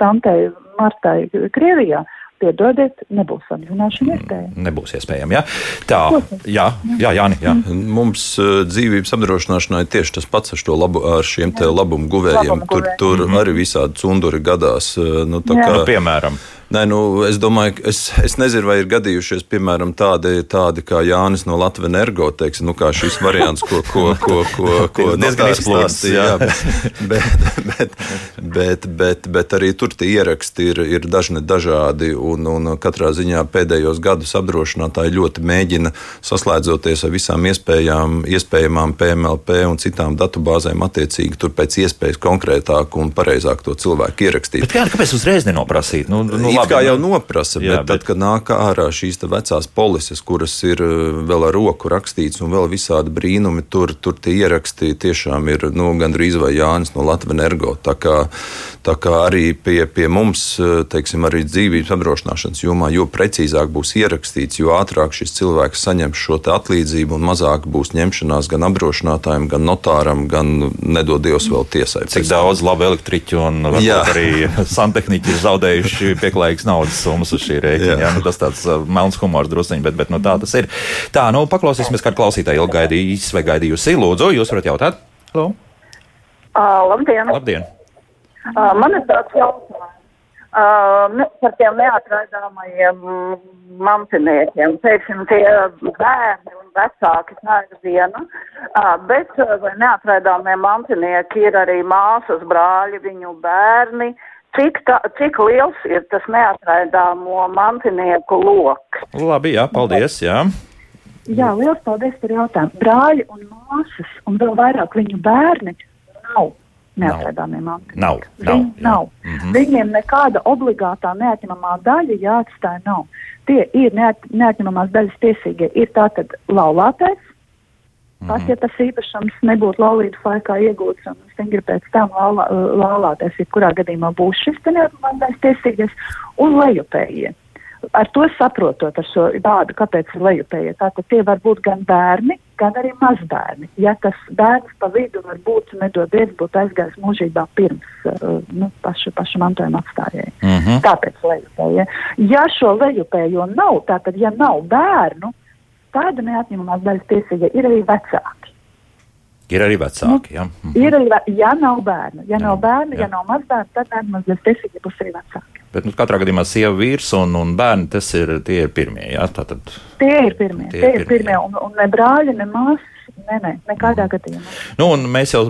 tantei Martai Krievijā, piedodiet, nebūs samazināšana iespējama. Nebūs iespējama, jā. Tā, jā, jā, Jāni, jā. Mums uh, dzīvības apdrošināšanā ir tieši tas pats ar, labu, ar šiem labumu guvējiem. Labumu tur tur mm -hmm. arī visādi cunduri gadās. Nu, kā, nu, piemēram. Nē, nu, es domāju, es, es nezinu, vai ir gadījušies, piemēram, tādi, tādi kā Jānis no Latvijas energo, teiksim, nu, kā šis variants, ko, ko, ko, ko, ko (laughs) diezgan izplūstīja. Jā, bet, (laughs) bet, bet, bet, bet arī tur tie ieraksti ir, ir dažni dažādi, un, un katrā ziņā pēdējos gadus apdrošinātāji ļoti mēģina saslēdzoties ar visām iespējām, iespējamām PMLP un citām datubāzēm attiecīgi tur pēc iespējas konkrētāk un pareizāk to cilvēku ierakstīt. Bet, jā, kāpēc uzreiz nenoprasīt? Nu, nu, labi, kā jau noprasa, jā, bet, bet tad, kad nāk ārā šīs vecās polises, kuras ir eh, vēl ar roku rakstīts un vēl visādi brīnumi, tur, tur tie ieraksti tiešām ir nu, gandrīz vai Jānis no Latvijas energo. Tā kā, tā kā arī pie, pie mums, eh, teiksim, arī dzīvības apdrošināšanas jomā, jo precīzāk būs ierakstīts, jo ātrāk šis cilvēks saņems šo atlīdzību un mazāk būs ņemšanās gan apdrošinātājiem, gan notāram, gan nedod Dievs vēl tiesai. Cik daudz labu elektriķu un arī (laughs) santehniķi ir zaudējuši pieklājīgi pieklājīgas naudas summas uz šī rēķina. Jā. Jā, nu, tas tāds uh, melns humors drusciņš, bet, bet nu, tā tas ir. Tā, nu, paklausīsimies, kā klausītāji ilgi gaidījis vai gaidījusi. Lūdzu, jūs varat jautāt? Lūdzu. Uh, labdien! labdien. Uh, man ir tāds jautājums. Uh, par tiem neatraidāmajiem mantiniekiem. Teiksim, tie bērni un vecāki sniedz vienu, uh, bet vai neatraidāmie mantinieki ir arī māsas, brāļi, viņu bērni, Cik, tā, cik liels ir tas neatraidāmo mantinieku lokus? Labi, jā, paldies. Jā. jā, liels paldies par jautājumu. Brāļi un māsas, un vēl vairāk viņu bērni nav neatraidāmie mantinieki. Nav, nav, Viņi nav. Mm -hmm. Viņiem nekāda obligātā neatņemamā daļa jāatstāj nav. Tie ir neat, neatņemamās daļas tiesīgie. Ir tātad laulātais, Pat ja tas īpašums nebūtu laulības laikā iegūts un stingri pēc tam laulā, laulāties, jebkurā gadījumā būs šis neatmantais tiesīgais un lejupējie. Ar to saprotot ar šo vārdu, kāpēc ir lejupējie. Tātad tie var būt gan bērni, gan arī mazbērni. Ja tas bērns pa vidu var būt, nedodies, būtu aizgājis mūžībā pirms uh, nu, pašu, pašu mantojuma atstājēji. Mm -hmm. Tāpēc lejupējie. Ja šo lejupējo nav, tātad ja nav bērnu, tāda neatņemamās daļas tiesīga ir arī vecāki. Ir arī vecāki. Ja, mhm. ir arī, ja nav bērnu, ja jā, nav bērnu, jā. ja nav mazbērnu, tad neatņemamās daļas tiesīga būs arī vecāki. Bet nu, katrā gadījumā sieva, vīrs un, un bērni tas ir, ir pirmie. Jā, tātad, tie ir pirmie. Tie, tie ir pirmie. pirmie un, un ne brāļi, ne māsas Nē, nē, nekādā gadījumā. Nu, mēs jau,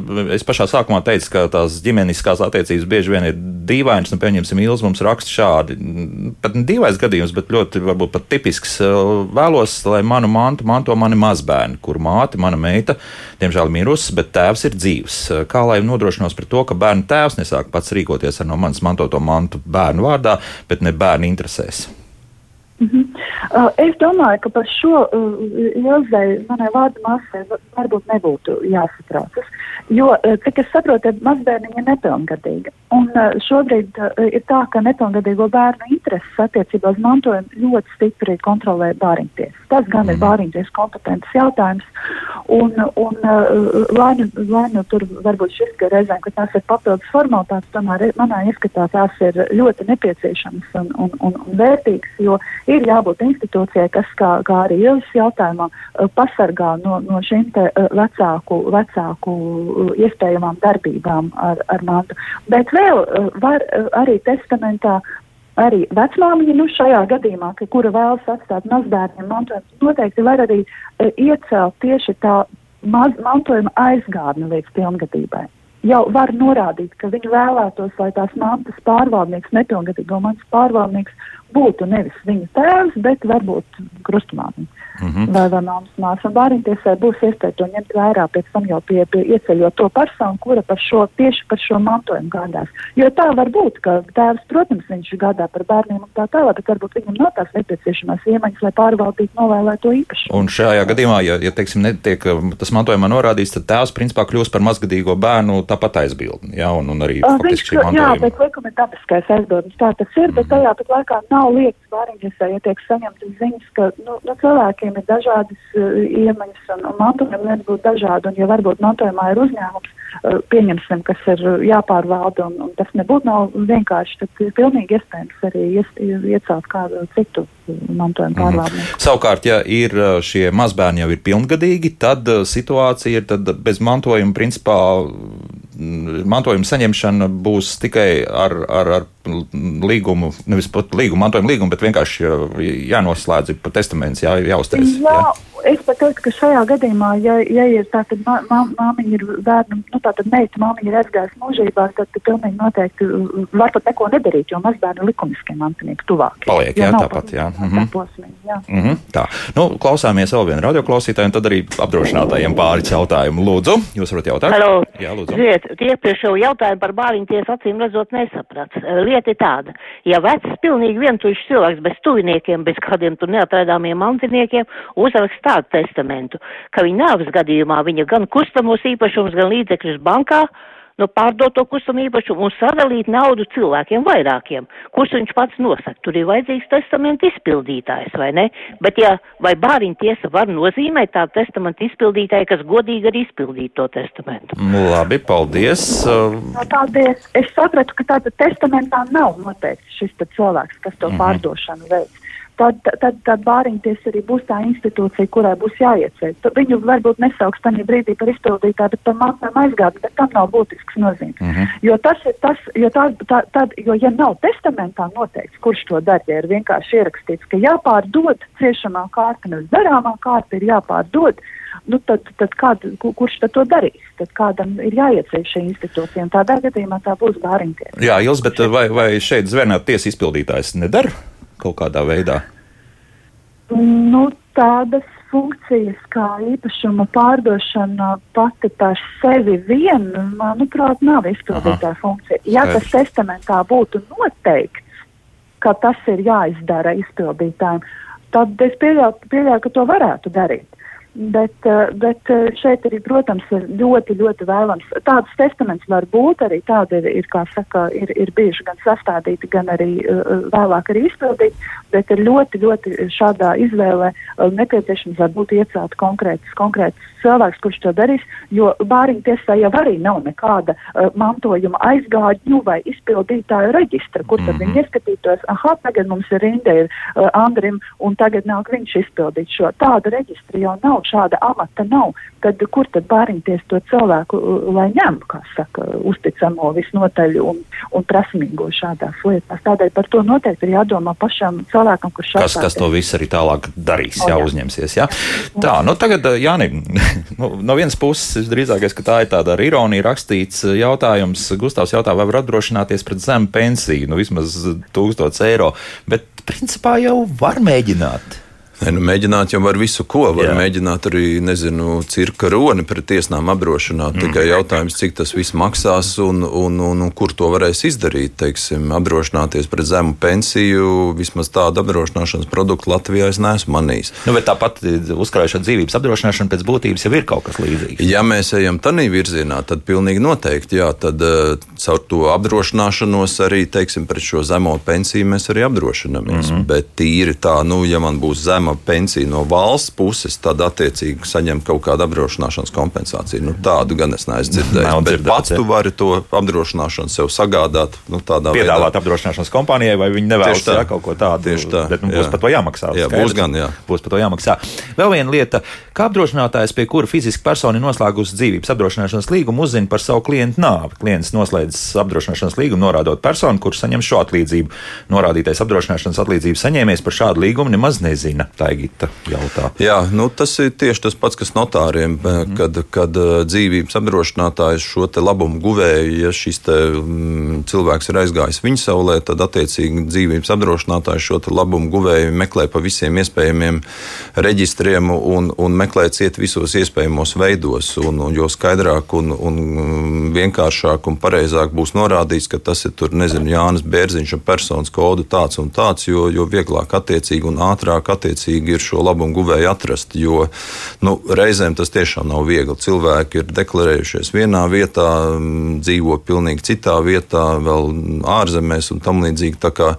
pašā sākumā teicu, ka tās ģimeniskās attiecības bieži vien ir dīvainas. Nu, pieņemsim, Ilz mums raksta šādi. Pat ne dīvains gadījums, bet ļoti, varbūt pat tipisks. Vēlos, lai manu mantu manto mani mazbērni, kur māte, mana meita, diemžēl mirusi, bet tēvs ir dzīvs. Kā lai nodrošinos par to, ka bērnu tēvs nesāk pats rīkoties ar no manas mantoto mantu bērnu vārdā, bet ne bērnu interesēs? Mm -hmm. uh, es domāju, ka par šo uh, Ilzai, manai vārdu masai, varbūt nebūtu jāsatraucas. Jo, cik es saprotu, mazbērniņa ir nepilngadīga. Un uh, šobrīd uh, ir tā, ka nepilngadīgo bērnu intereses attiecībā uz mantojumu ļoti stipri kontrolē bāriņties. Tas gan ir mhm. bāriņties kompetents jautājums. Un, un lai, nu, lai nu tur varbūt šis, ka reizēm, ka tās ir papildus formalitātes, tomēr manā ieskatā tās ir ļoti nepieciešamas un, un, un, un vērtīgas, jo ir jābūt institūcijai, kas, kā, kā arī Ilgas jautājumā, pasargā no, no šīm te, vecāku, vecāku iespējamām darbībām ar, ar mantu. Bet vēl var arī testamentā arī vecmāmiņa, nu šajā gadījumā, ka, kura vēlas atstāt mazbērniem mantojumu, noteikti var arī e, iecelt tieši tā maz, mantojuma aizgādni līdz pilngadībai. Jau var norādīt, ka viņi vēlētos, lai tās mantas pārvaldnieks, nepilngadīgo mantas pārvaldnieks būtu nevis viņa tēvs, bet varbūt krustmāmiņa. Mm -hmm. Vai vai māmas māsa un bērntiesai būs iespēja to ņemt vērā pēc tam jau pie, pie ieceļot to personu, kura par šo, tieši par šo mantojumu gādās. Jo tā var būt, ka tēvs, protams, viņš gādā par bērniem un tā tālāk, bet varbūt viņam nav tās nepieciešamās iemaņas, lai pārvaldītu novēlēto īpašumu. Un šajā gadījumā, ja, ja teiksim, netiek um, tas mantojumā norādīts, tad tēvs principā kļūst par mazgadīgo bērnu tāpat aizbildni. Jā, un, un arī viņš, jā, pēc likuma ir dabiskais aizbildnis, tā tas ir, mm -hmm. bet mhm. tajā pat laikā nav liekas bāriņtiesā, ja tiek saņemtas ziņas, ka nu, nu, cilvēkiem ir dažādas uh, iemaņas un, un mantojumi lieta būt dažādi, un ja varbūt mantojumā ir uzņēmums, uh, pieņemsim, kas ir jāpārvalda, un, un tas nebūtu nav vienkārši, tad ir pilnīgi iespējams arī ies, iecelt kādu citu mantojumu pārvaldību. Mm. Savukārt, ja ir šie mazbērni jau ir pilngadīgi, tad situācija ir tad bez mantojuma principā mantojuma saņemšana būs tikai ar, ar, ar līgumu, nevis pat līgumu, mantojuma līgumu, bet vienkārši jānoslēdz pa testaments, jā, jāuztais. Jā, jā. es pat teiktu, ka šajā gadījumā, ja, ja ir tātad mā, mā, māmiņa ir bērnu, nu tātad meita māmiņa ir aizgājusi mūžībā, tad pilnīgi noteikti uh, var pat neko nedarīt, jo mazbērni likumiskie mantinieki tuvāk. Paliek, jā, tāpat, jā. Mm -hmm. posmī, jā. Mm -hmm, tā. Nu, klausāmies vēl vienu radioklausītāju un tad arī apdrošinātājiem pāris jautājumu. Lūdzu, jūs varat jautāt? Halo. Jā, lūdzu. Ziet, šo jautājumu par bāriņu tiesu acīm redzot nesaprats. Lieta ir tāda, ja vecs, pilnīgi vientuļš cilvēks bez tuviniekiem, bez kādiem tur neatrādāmiem mantiniekiem uzrakst tādu testamentu, ka viņa nāves gadījumā viņa gan kustamos īpašumus, gan līdzekļus bankā, nu, pārdot to kustamo īpašumu un sadalīt naudu cilvēkiem vairākiem, kurus viņš pats nosaka. Tur ir vajadzīgs testamenta izpildītājs, vai ne? Bet, ja vai bāriņa tiesa var nozīmēt tādu testamenta izpildītāju, kas godīgi arī izpildītu to testamentu? Nu, labi, paldies. No, paldies. Es sapratu, ka tāda testamentā nav noteikts šis cilvēks, kas to mm -hmm. pārdošanu veids tad, tad, tad bāriņties arī būs tā institūcija, kurai būs jāieceļ. Viņu varbūt nesauks tajā brīdī par izpildītāju, bet par mācām aizgāt, bet tam nav būtisks nozīmes. Mm -hmm. Jo tas ir tas, jo, tā, tā, tad, jo ja nav testamentā noteikts, kurš to dara, ja ir vienkārši ierakstīts, ka jāpārdod ciešamā kārta, nevis darāmā kārta ir jāpārdod, nu tad, tad kād, kurš tad to darīs? Tad kādam ir jāieceļ šī institūcija, un tādā gadījumā tā būs bāriņties. Jā, Ils, bet vai, vai šeit zvērnāt tiesa izpildītājs nedara? Kaut kādā veidā? Nu, tādas funkcijas kā īpašuma pārdošana pati par sevi vien, manuprāt, nav izpildītā funkcija. Ja tas testamentā būtu noteikts, ka tas ir jāizdara izpildītājiem, tad es pieļauju, pieļauju ka to varētu darīt. Bet, eh, bet eh, šeit arī, protams, ir ļoti, ļoti vēlams. Tāds testaments var būt arī tādi ir, kā saka, ir, ir bijuši gan sastādīti, gan arī uh, vēlāk arī izpildīti, bet ir ļoti, ļoti šādā izvēlē nepieciešams varbūt iecelt konkrēts, konkrēts cilvēks, kurš to darīs, jo bāriņu tiesā jau arī nav nekāda mantojuma aizgādņu vai izpildītāju reģistra, kur tad mm -hmm. viņi ieskatītos, aha, tagad mums ir rinda ir Andrim, un tagad nāk viņš izpildīt šo. Tāda reģistra jau nav nav, šāda amata nav, tad kur tad bāriņties to cilvēku, uh, lai ņem, kā saka, uzticamo visnotaļ un, un prasmīgo šādās lietās. Tādēļ par to noteikti ir jādomā pašam cilvēkam, kurš šādā. Kas, kas to visu arī tālāk darīs, jā, jā. uzņemsies, jā. Tā, nu tagad, uh, Jāni, (laughs) nu, no vienas puses, drīzākais, ka tā ir tāda ar ironiju rakstīts uh, jautājums. Gustavs jautā, vai var apdrošināties pret zemu pensiju, nu vismaz 1000 eiro, bet principā jau var mēģināt. Ne, nu, mēģināt jau var visu, ko var Jā. mēģināt arī, nezinu, cirka roni pret tiesnām apdrošināt. Mm. Tikai jautājums, cik tas viss maksās un, un, un, un kur to varēs izdarīt. Teiksim, apdrošināties pret zemu pensiju, vismaz tādu apdrošināšanas produktu Latvijā es neesmu manījis. Nu, bet tāpat uzkrājušana dzīvības apdrošināšana pēc būtības jau ir kaut kas līdzīgs. Ja mēs ejam tādā virzienā, tad pilnīgi noteikti, jā, tad uh, caur to apdrošināšanos arī, teiksim, pret šo zemo pensiju mēs arī apdrošinamies. Mm -hmm. Bet tīri tā, nu, ja man būs zema saņemama pensija no valsts puses, tad attiecīgi saņem kaut kādu apdrošināšanas kompensāciju. Nu, tādu gan es neesmu dzirdējis. Bet pats tu vari to apdrošināšanu sev sagādāt. Nu, Piedāvāt veidā. apdrošināšanas kompānijai, vai viņi nevēlas tā. Jā, kaut ko tādu. Tieši tā. Bet nu, būs jā. par to jāmaksā. Jā, skaidrs. būs gan, jā. Būs par to jāmaksā. Vēl viena lieta, kā apdrošinātājs, pie kura fiziska persona ir noslēgusi dzīvības apdrošināšanas līgumu, uzzina par savu klientu nāvi. Klients noslēdz apdrošināšanas līgumu, norādot personu, kurš saņem šo atlīdzību. Norādītais apdrošināšanas atlīdzības saņēmējs par šādu līgumu nemaz nezina. Tā ir Gita jautā. Jā, nu, tas ir tieši tas pats, kas notāriem, mm. kad, kad eh, dzīvības apdrošinātājs šo labumu guvēju, ja šis te, mm, cilvēks ir aizgājis viņa saulē, tad attiecīgi dzīvības apdrošinātājs šo labumu guvēju meklē pa visiem iespējamiem reģistriem un, un meklē ciet visos iespējamos veidos. Un, un jo skaidrāk un, un vienkāršāk un pareizāk būs norādīts, ka tas ir tur, nezinu, Jānis Bērziņš un personas kodu tāds un tāds, jo, jo vieglāk attiecīgi un ātrāk attiecīgi attiecīgi ir šo labumu guvēju atrast. Jo nu, reizēm tas tiešām nav viegli. Cilvēki ir deklarējušies vienā vietā, dzīvo pilnīgi citā vietā, vēl ārzemēs un tam līdzīgi. Tā kā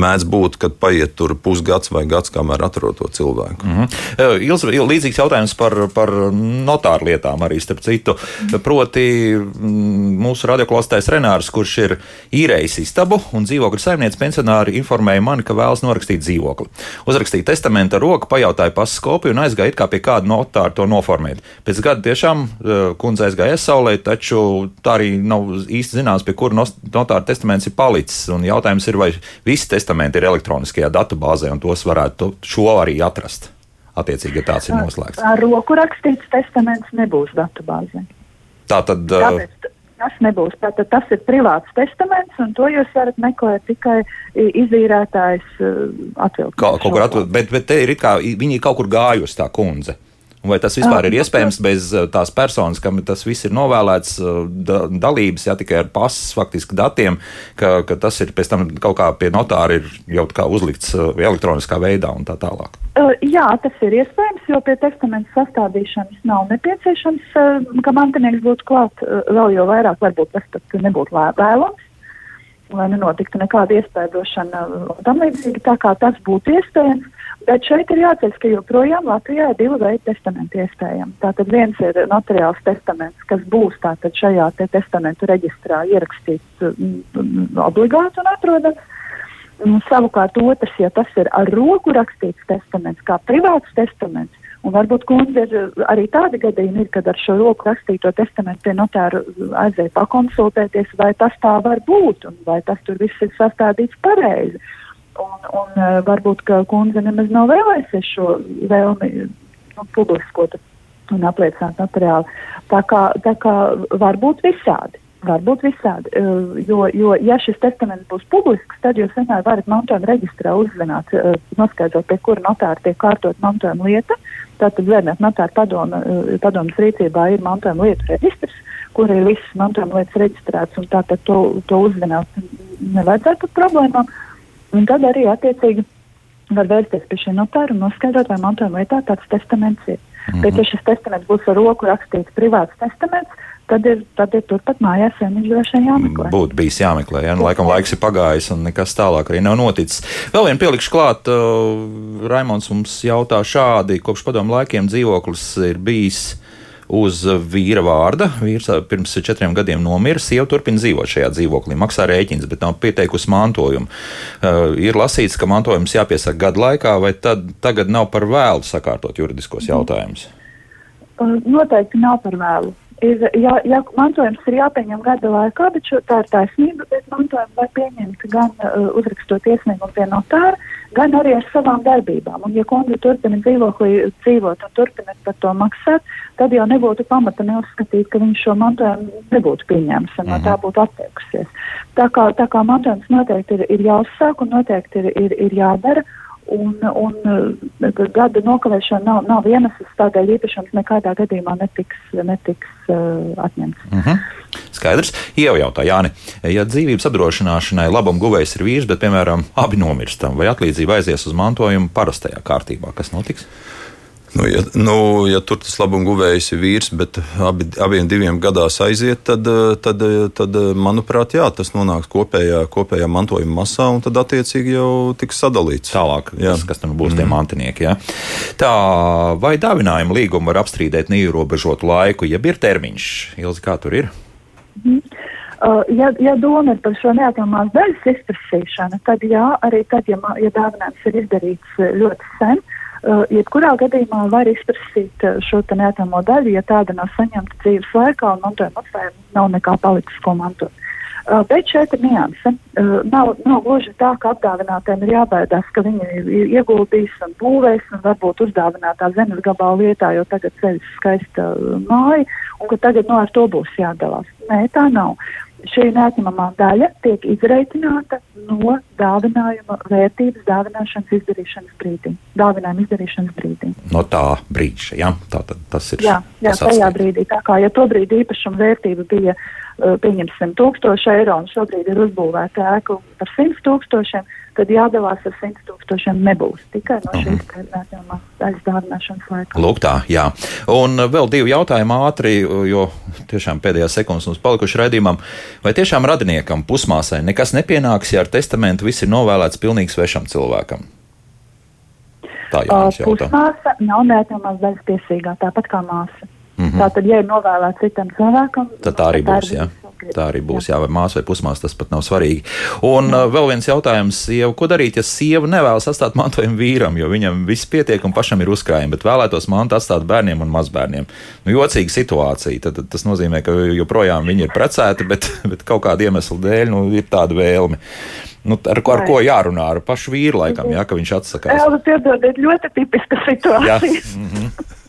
mēdz būt, kad paiet tur pusgads vai gads, kamēr atrod to cilvēku. Mm -hmm. Ils, līdzīgs jautājums par, par notāru lietām arī starp citu. Proti, mūsu radioklāstais Renārs, kurš ir īrējis istabu un dzīvokļu saimnieks pensionāri informēja mani, ka vēlas norakstīt dzīvokli. Uzrakstīja testamentu ar roku, pajautāja pasas kopiju un aizgāja it kā pie kāda notāra to noformēt. Pēc gada tiešām kundze aizgāja aizsaulē, taču tā arī nav īsti zināms, pie kura notāra testaments ir palicis. Un jautājums ir, vai visi testamenti ir elektroniskajā datubāzē un tos varētu šo arī atrast. Attiecīgi, ja tāds ir noslēgts. Ar roku rakstīts testaments nebūs datubāzē. Tā tad. Tāpēc tas nebūs. Tātad tas ir privāts testaments, un to jūs varat meklēt tikai izīrētājs atvilkt. Kā, kaut kur atvilkt, bet, bet te ir kā, viņi kaut kur gājusi tā kundze. Vai tas vispār ir iespējams bez tās personas, kam tas viss ir novēlēts, da, dalības, ja tikai ar pasas faktiski datiem, ka, ka tas ir pēc tam kaut kā pie notāra ir jau kā uzlikts elektroniskā veidā un tā tālāk? Jā, tas ir iespējams, jo pie testamenta sastādīšanas nav nepieciešams, ka mantinieks būtu klāt, vēl jau vairāk varbūt tas pat nebūtu vēlams lai nenotiktu nekāda iespēdošana un tam līdzīgi, tā kā tas būtu iespējams. Bet šeit ir jāatcerās, ka joprojām Latvijā ir divi veidi testamenti iespējami. Tātad viens ir notariāls testaments, kas būs tātad šajā te testamentu reģistrā ierakstīts mm, obligāti un atrodams. Savukārt otrs, ja tas ir ar roku rakstīts testaments, kā privāts testaments, Un varbūt kundze ir arī tādi gadījumi, ir, kad ar šo roku rakstīto testamentu pie notāra aizēja pakonsultēties, vai tas tā var būt, un vai tas tur viss ir sastādīts pareizi. Un, un varbūt, ka kundze nemaz nav vēlējusies šo vēlmi nu, publiskot un apliecināt materiālu. Tā kā, tā kā var būt visādi. Varbūt visādi, jo, jo, ja šis testaments būs publisks, tad jūs vienmēr varat mantojuma reģistrā uzzināt, noskaidrot, pie kura notāra tiek kārtot mantojuma lieta. Tātad zvērnēt notāra padoma, padomas rīcībā ir mantojuma lietu reģistrs, kur ir visas mantojuma lietas reģistrētas, un tātad to, to uzzināt nevajadzētu problēmām. Un tad arī attiecīgi var vērsties pie šī notāra un noskaidrot, vai mantojuma lietā tāds testaments ir. Mm -hmm. Bet, ja šis testaments būs ar roku rakstīts privāts testaments, tad ir, tad ir turpat mājās viņš droši vien jāmeklē. Būtu bijis jāmeklē, ja nu, laikam laiks ir pagājis un nekas tālāk arī nav noticis. Vēl vien pielikšu klāt, uh, Raimons mums jautā šādi, kopš padomu laikiem dzīvoklis ir bijis uz vīra vārda. Vīrs pirms četriem gadiem nomira, sieva turpina dzīvot šajā dzīvoklī, maksā rēķins, bet nav pieteikusi mantojumu. Uh, ir lasīts, ka mantojums jāpiesaka gadu laikā, vai tad tagad nav par vēlu sakārtot juridiskos jautājumus? Uh, noteikti nav par vēlu ir, ja, ja mantojums ir jāpieņem gada laikā, bet šo, tā ir taisnība, bet mantojumu var pieņemt gan uh, uzrakstot iesniegumu pie notāra, gan arī ar savām darbībām. Un, ja kundze turpina dzīvoklī dzīvot un turpina par to maksāt, tad jau nebūtu pamata neuzskatīt, ka viņš šo mantojumu nebūtu pieņēmis un no tā mhm. būtu atteikusies. Tā kā, tā kā mantojums noteikti ir, ir jāuzsāk un noteikti ir, ir, ir jādara. Un, un uh, gada nokavēšana nav, nav iemesls, tādēļ īpašums nekādā gadījumā netiks, netiks uh, atņemts. Mm -hmm. Skaidrs. Ieva jautā, Jāni, ja dzīvības apdrošināšanai labam guvējs ir vīrs, bet, piemēram, abi nomirstam, vai atlīdzība aizies uz mantojumu parastajā kārtībā, kas notiks? Nu, ja, nu, ja tur tas labuma guvējs ir vīrs, bet abi, abiem diviem gadās aiziet, tad, tad, tad, manuprāt, jā, tas nonāks kopējā, kopējā mantojuma masā un tad attiecīgi jau tiks sadalīts. Tālāk, jā. kas, kas tur būs mm. tie mantinieki. Ja? Tā, vai dāvinājuma līgumu var apstrīdēt neierobežotu laiku, ja ir termiņš? Ilzi, kā tur ir? Mm. Uh, ja, ja doma ir par šo neatamās daļas izprasīšanu, tad jā, arī tad, ja, ja dāvinājums ir izdarīts ļoti sen, Uh, jebkurā gadījumā var izprasīt uh, šo neatamo daļu, ja tāda nav saņemta dzīves laikā un mantojuma atstājuma nav nekā palicis, ko mantot. Uh, bet šeit ir nianse. Uh, nav, nav gluži tā, ka apdāvinātājiem ir jābaidās, ka viņi ir ieguldījis un būvēs un varbūt uzdāvinātā zemes gabala vietā, jo tagad ceļš skaista māja un ka tagad no nu, ar to būs jādalās. Nē, tā nav šī neatņemamā daļa tiek izreikināta no dāvinājuma vērtības dāvināšanas izdarīšanas brīdī. Dāvinājuma izdarīšanas brīdī. No tā brīža, jā, tā tad tas ir. Jā, jā tajā brīdī. Tā kā, ja to brīdi īpašuma vērtība bija, uh, pieņemsim, 1000 eiro un šobrīd ir uzbūvēta ēka par 100 tūkstošiem, tad jādalās ar 100 tūkstošiem nebūs tikai no šīs uh -huh. vērtējumā daļas dāvināšanas laika. Lūk tā, jā. Un vēl divi jautājumi ātri, jo tiešām pēdējās sekundes mums palikuši raidījumam. Vai tiešām radiniekam, pusmāsai nekas nepienāks, ja ar testamentu viss ir novēlēts pilnīgi svešam cilvēkam? Tā Jānis jautā. Pusmāsa nav neatamās daļas tiesīgā, tāpat kā māsa. Mm -hmm. Tātad, ja ir novēlēts citam cilvēkam, tad tā arī būs. Tā, tā arī būs, jā, vai māsa vai pusmāsa, tas pat nav svarīgi. Un jā. vēl viens jautājums, sieva, ko darīt, ja sieva nevēlas atstāt mantojumu vīram, jo viņam viss pietiek un pašam ir uzkrājumi, bet vēlētos mantu atstāt bērniem un mazbērniem. Nu, jocīga situācija, tad, tad tas nozīmē, ka joprojām viņi ir precēti, bet, (laughs) bet kaut kāda iemesla dēļ nu, ir tāda vēlme. Nu, ar, ar ko jārunā? Ar pašu vīru laikam, jā, ka viņš atsakās. Jā, piedodiet, ļoti tipiska situācija. Mm -hmm.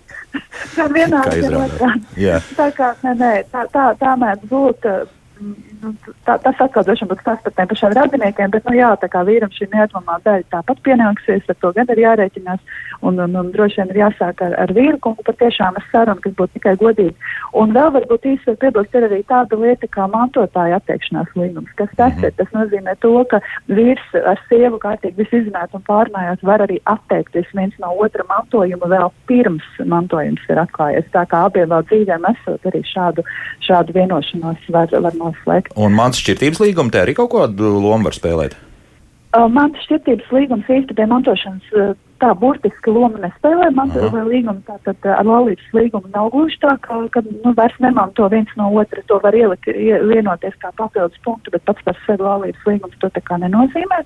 Tā vienādi ir otrādi. Tā kā, nē, nē, tā, tā, tā mēdz būt. Nu, tā, tas atkal droši vien būs tas par tiem pašiem radiniekiem, bet, nu jā, tā kā vīram šī neatvamā daļa tāpat pienāksies, ar to gan ir jārēķinās, un, un, un droši vien ir jāsāk ar, ar vīru kungu patiešām ar sarunu, kas būtu tikai godīgi. Un vēl varbūt īsi var piebilst, ir arī tāda lieta kā mantotāja atteikšanās līgums. Kas tas -hmm. ir? Tas nozīmē to, ka vīrs ar sievu kārtīgi visu izrunāt un pārnājot var arī atteikties viens no otra mantojuma vēl pirms mantojums ir atklājies. Tā kā abiem vēl dzīvēm esot arī šādu, šādu vienošanos var, var noslēgt. Un mans šķirtības līguma te arī kaut kādu lomu var spēlēt? Uh, mans šķirtības līgums pie mantošanas uh, tā burtiski loma nespēlē. Man uh, līguma tātad uh, ar laulības līgumu nav gluži tā, ka, ka nu, vairs nemanto viens no otra. To var ielikt, vienoties kā papildus punktu, bet pats par sevi laulības līgums to tā kā nenozīmē.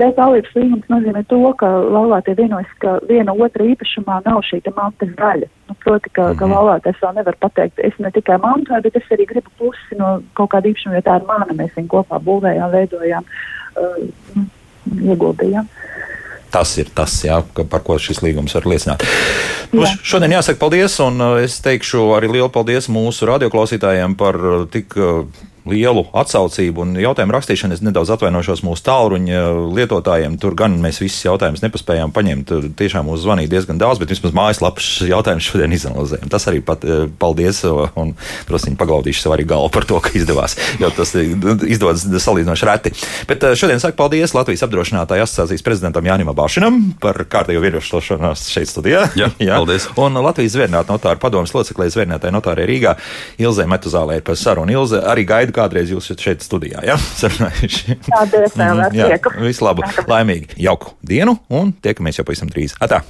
Bet laulības līgums nozīmē to, ka laulātie vienojas, ka viena otra īpašumā nav šī mantas daļa. Nu, proti, ka, uh -huh. ka mhm. laulātais vēl nevar pateikt, es ne tikai mantoju, bet es arī gribu pusi no kaut kāda īpašuma, jo tā ir mana, mēs viņu kopā būvējām, veidojām. Uh, ieguldījām. Tas ir tas, jā, par ko šis līgums var liecināt. Nu, šodien jāsaka paldies, un uh, es teikšu arī lielu paldies mūsu radioklausītājiem par uh, tik uh, lielu atsaucību un jautājumu rakstīšanu. Es nedaudz atvainošos mūsu tālruņa lietotājiem. Tur gan mēs visus jautājumus nepaspējām paņemt. Tur tiešām mums zvanīja diezgan daudz, bet vismaz mājaslapas jautājumus šodien izanalizējam. Tas arī pat eh, paldies un druskuļi paglaudīšu sev arī galvu par to, ka izdevās. Jo tas izdodas salīdzinoši reti. Bet eh, šodien saku paldies Latvijas apdrošinātāju asociācijas prezidentam Jānim Abāšinam par kārtējo vienošanos šeit studijā. Jā, (laughs) Jā. paldies. Un Latvijas zvērnāta notāra padomas loceklē zvērnētāja notārē Rīgā Ilzē Metuzālē par sarunu. Ilze arī gaida gaidu kādreiz jūs šeit studijā. Ja? Paldies, (laughs) vēl ar prieku. Visu labu, laimīgi, jauku dienu un tiekamies jau pavisam drīz. Atā!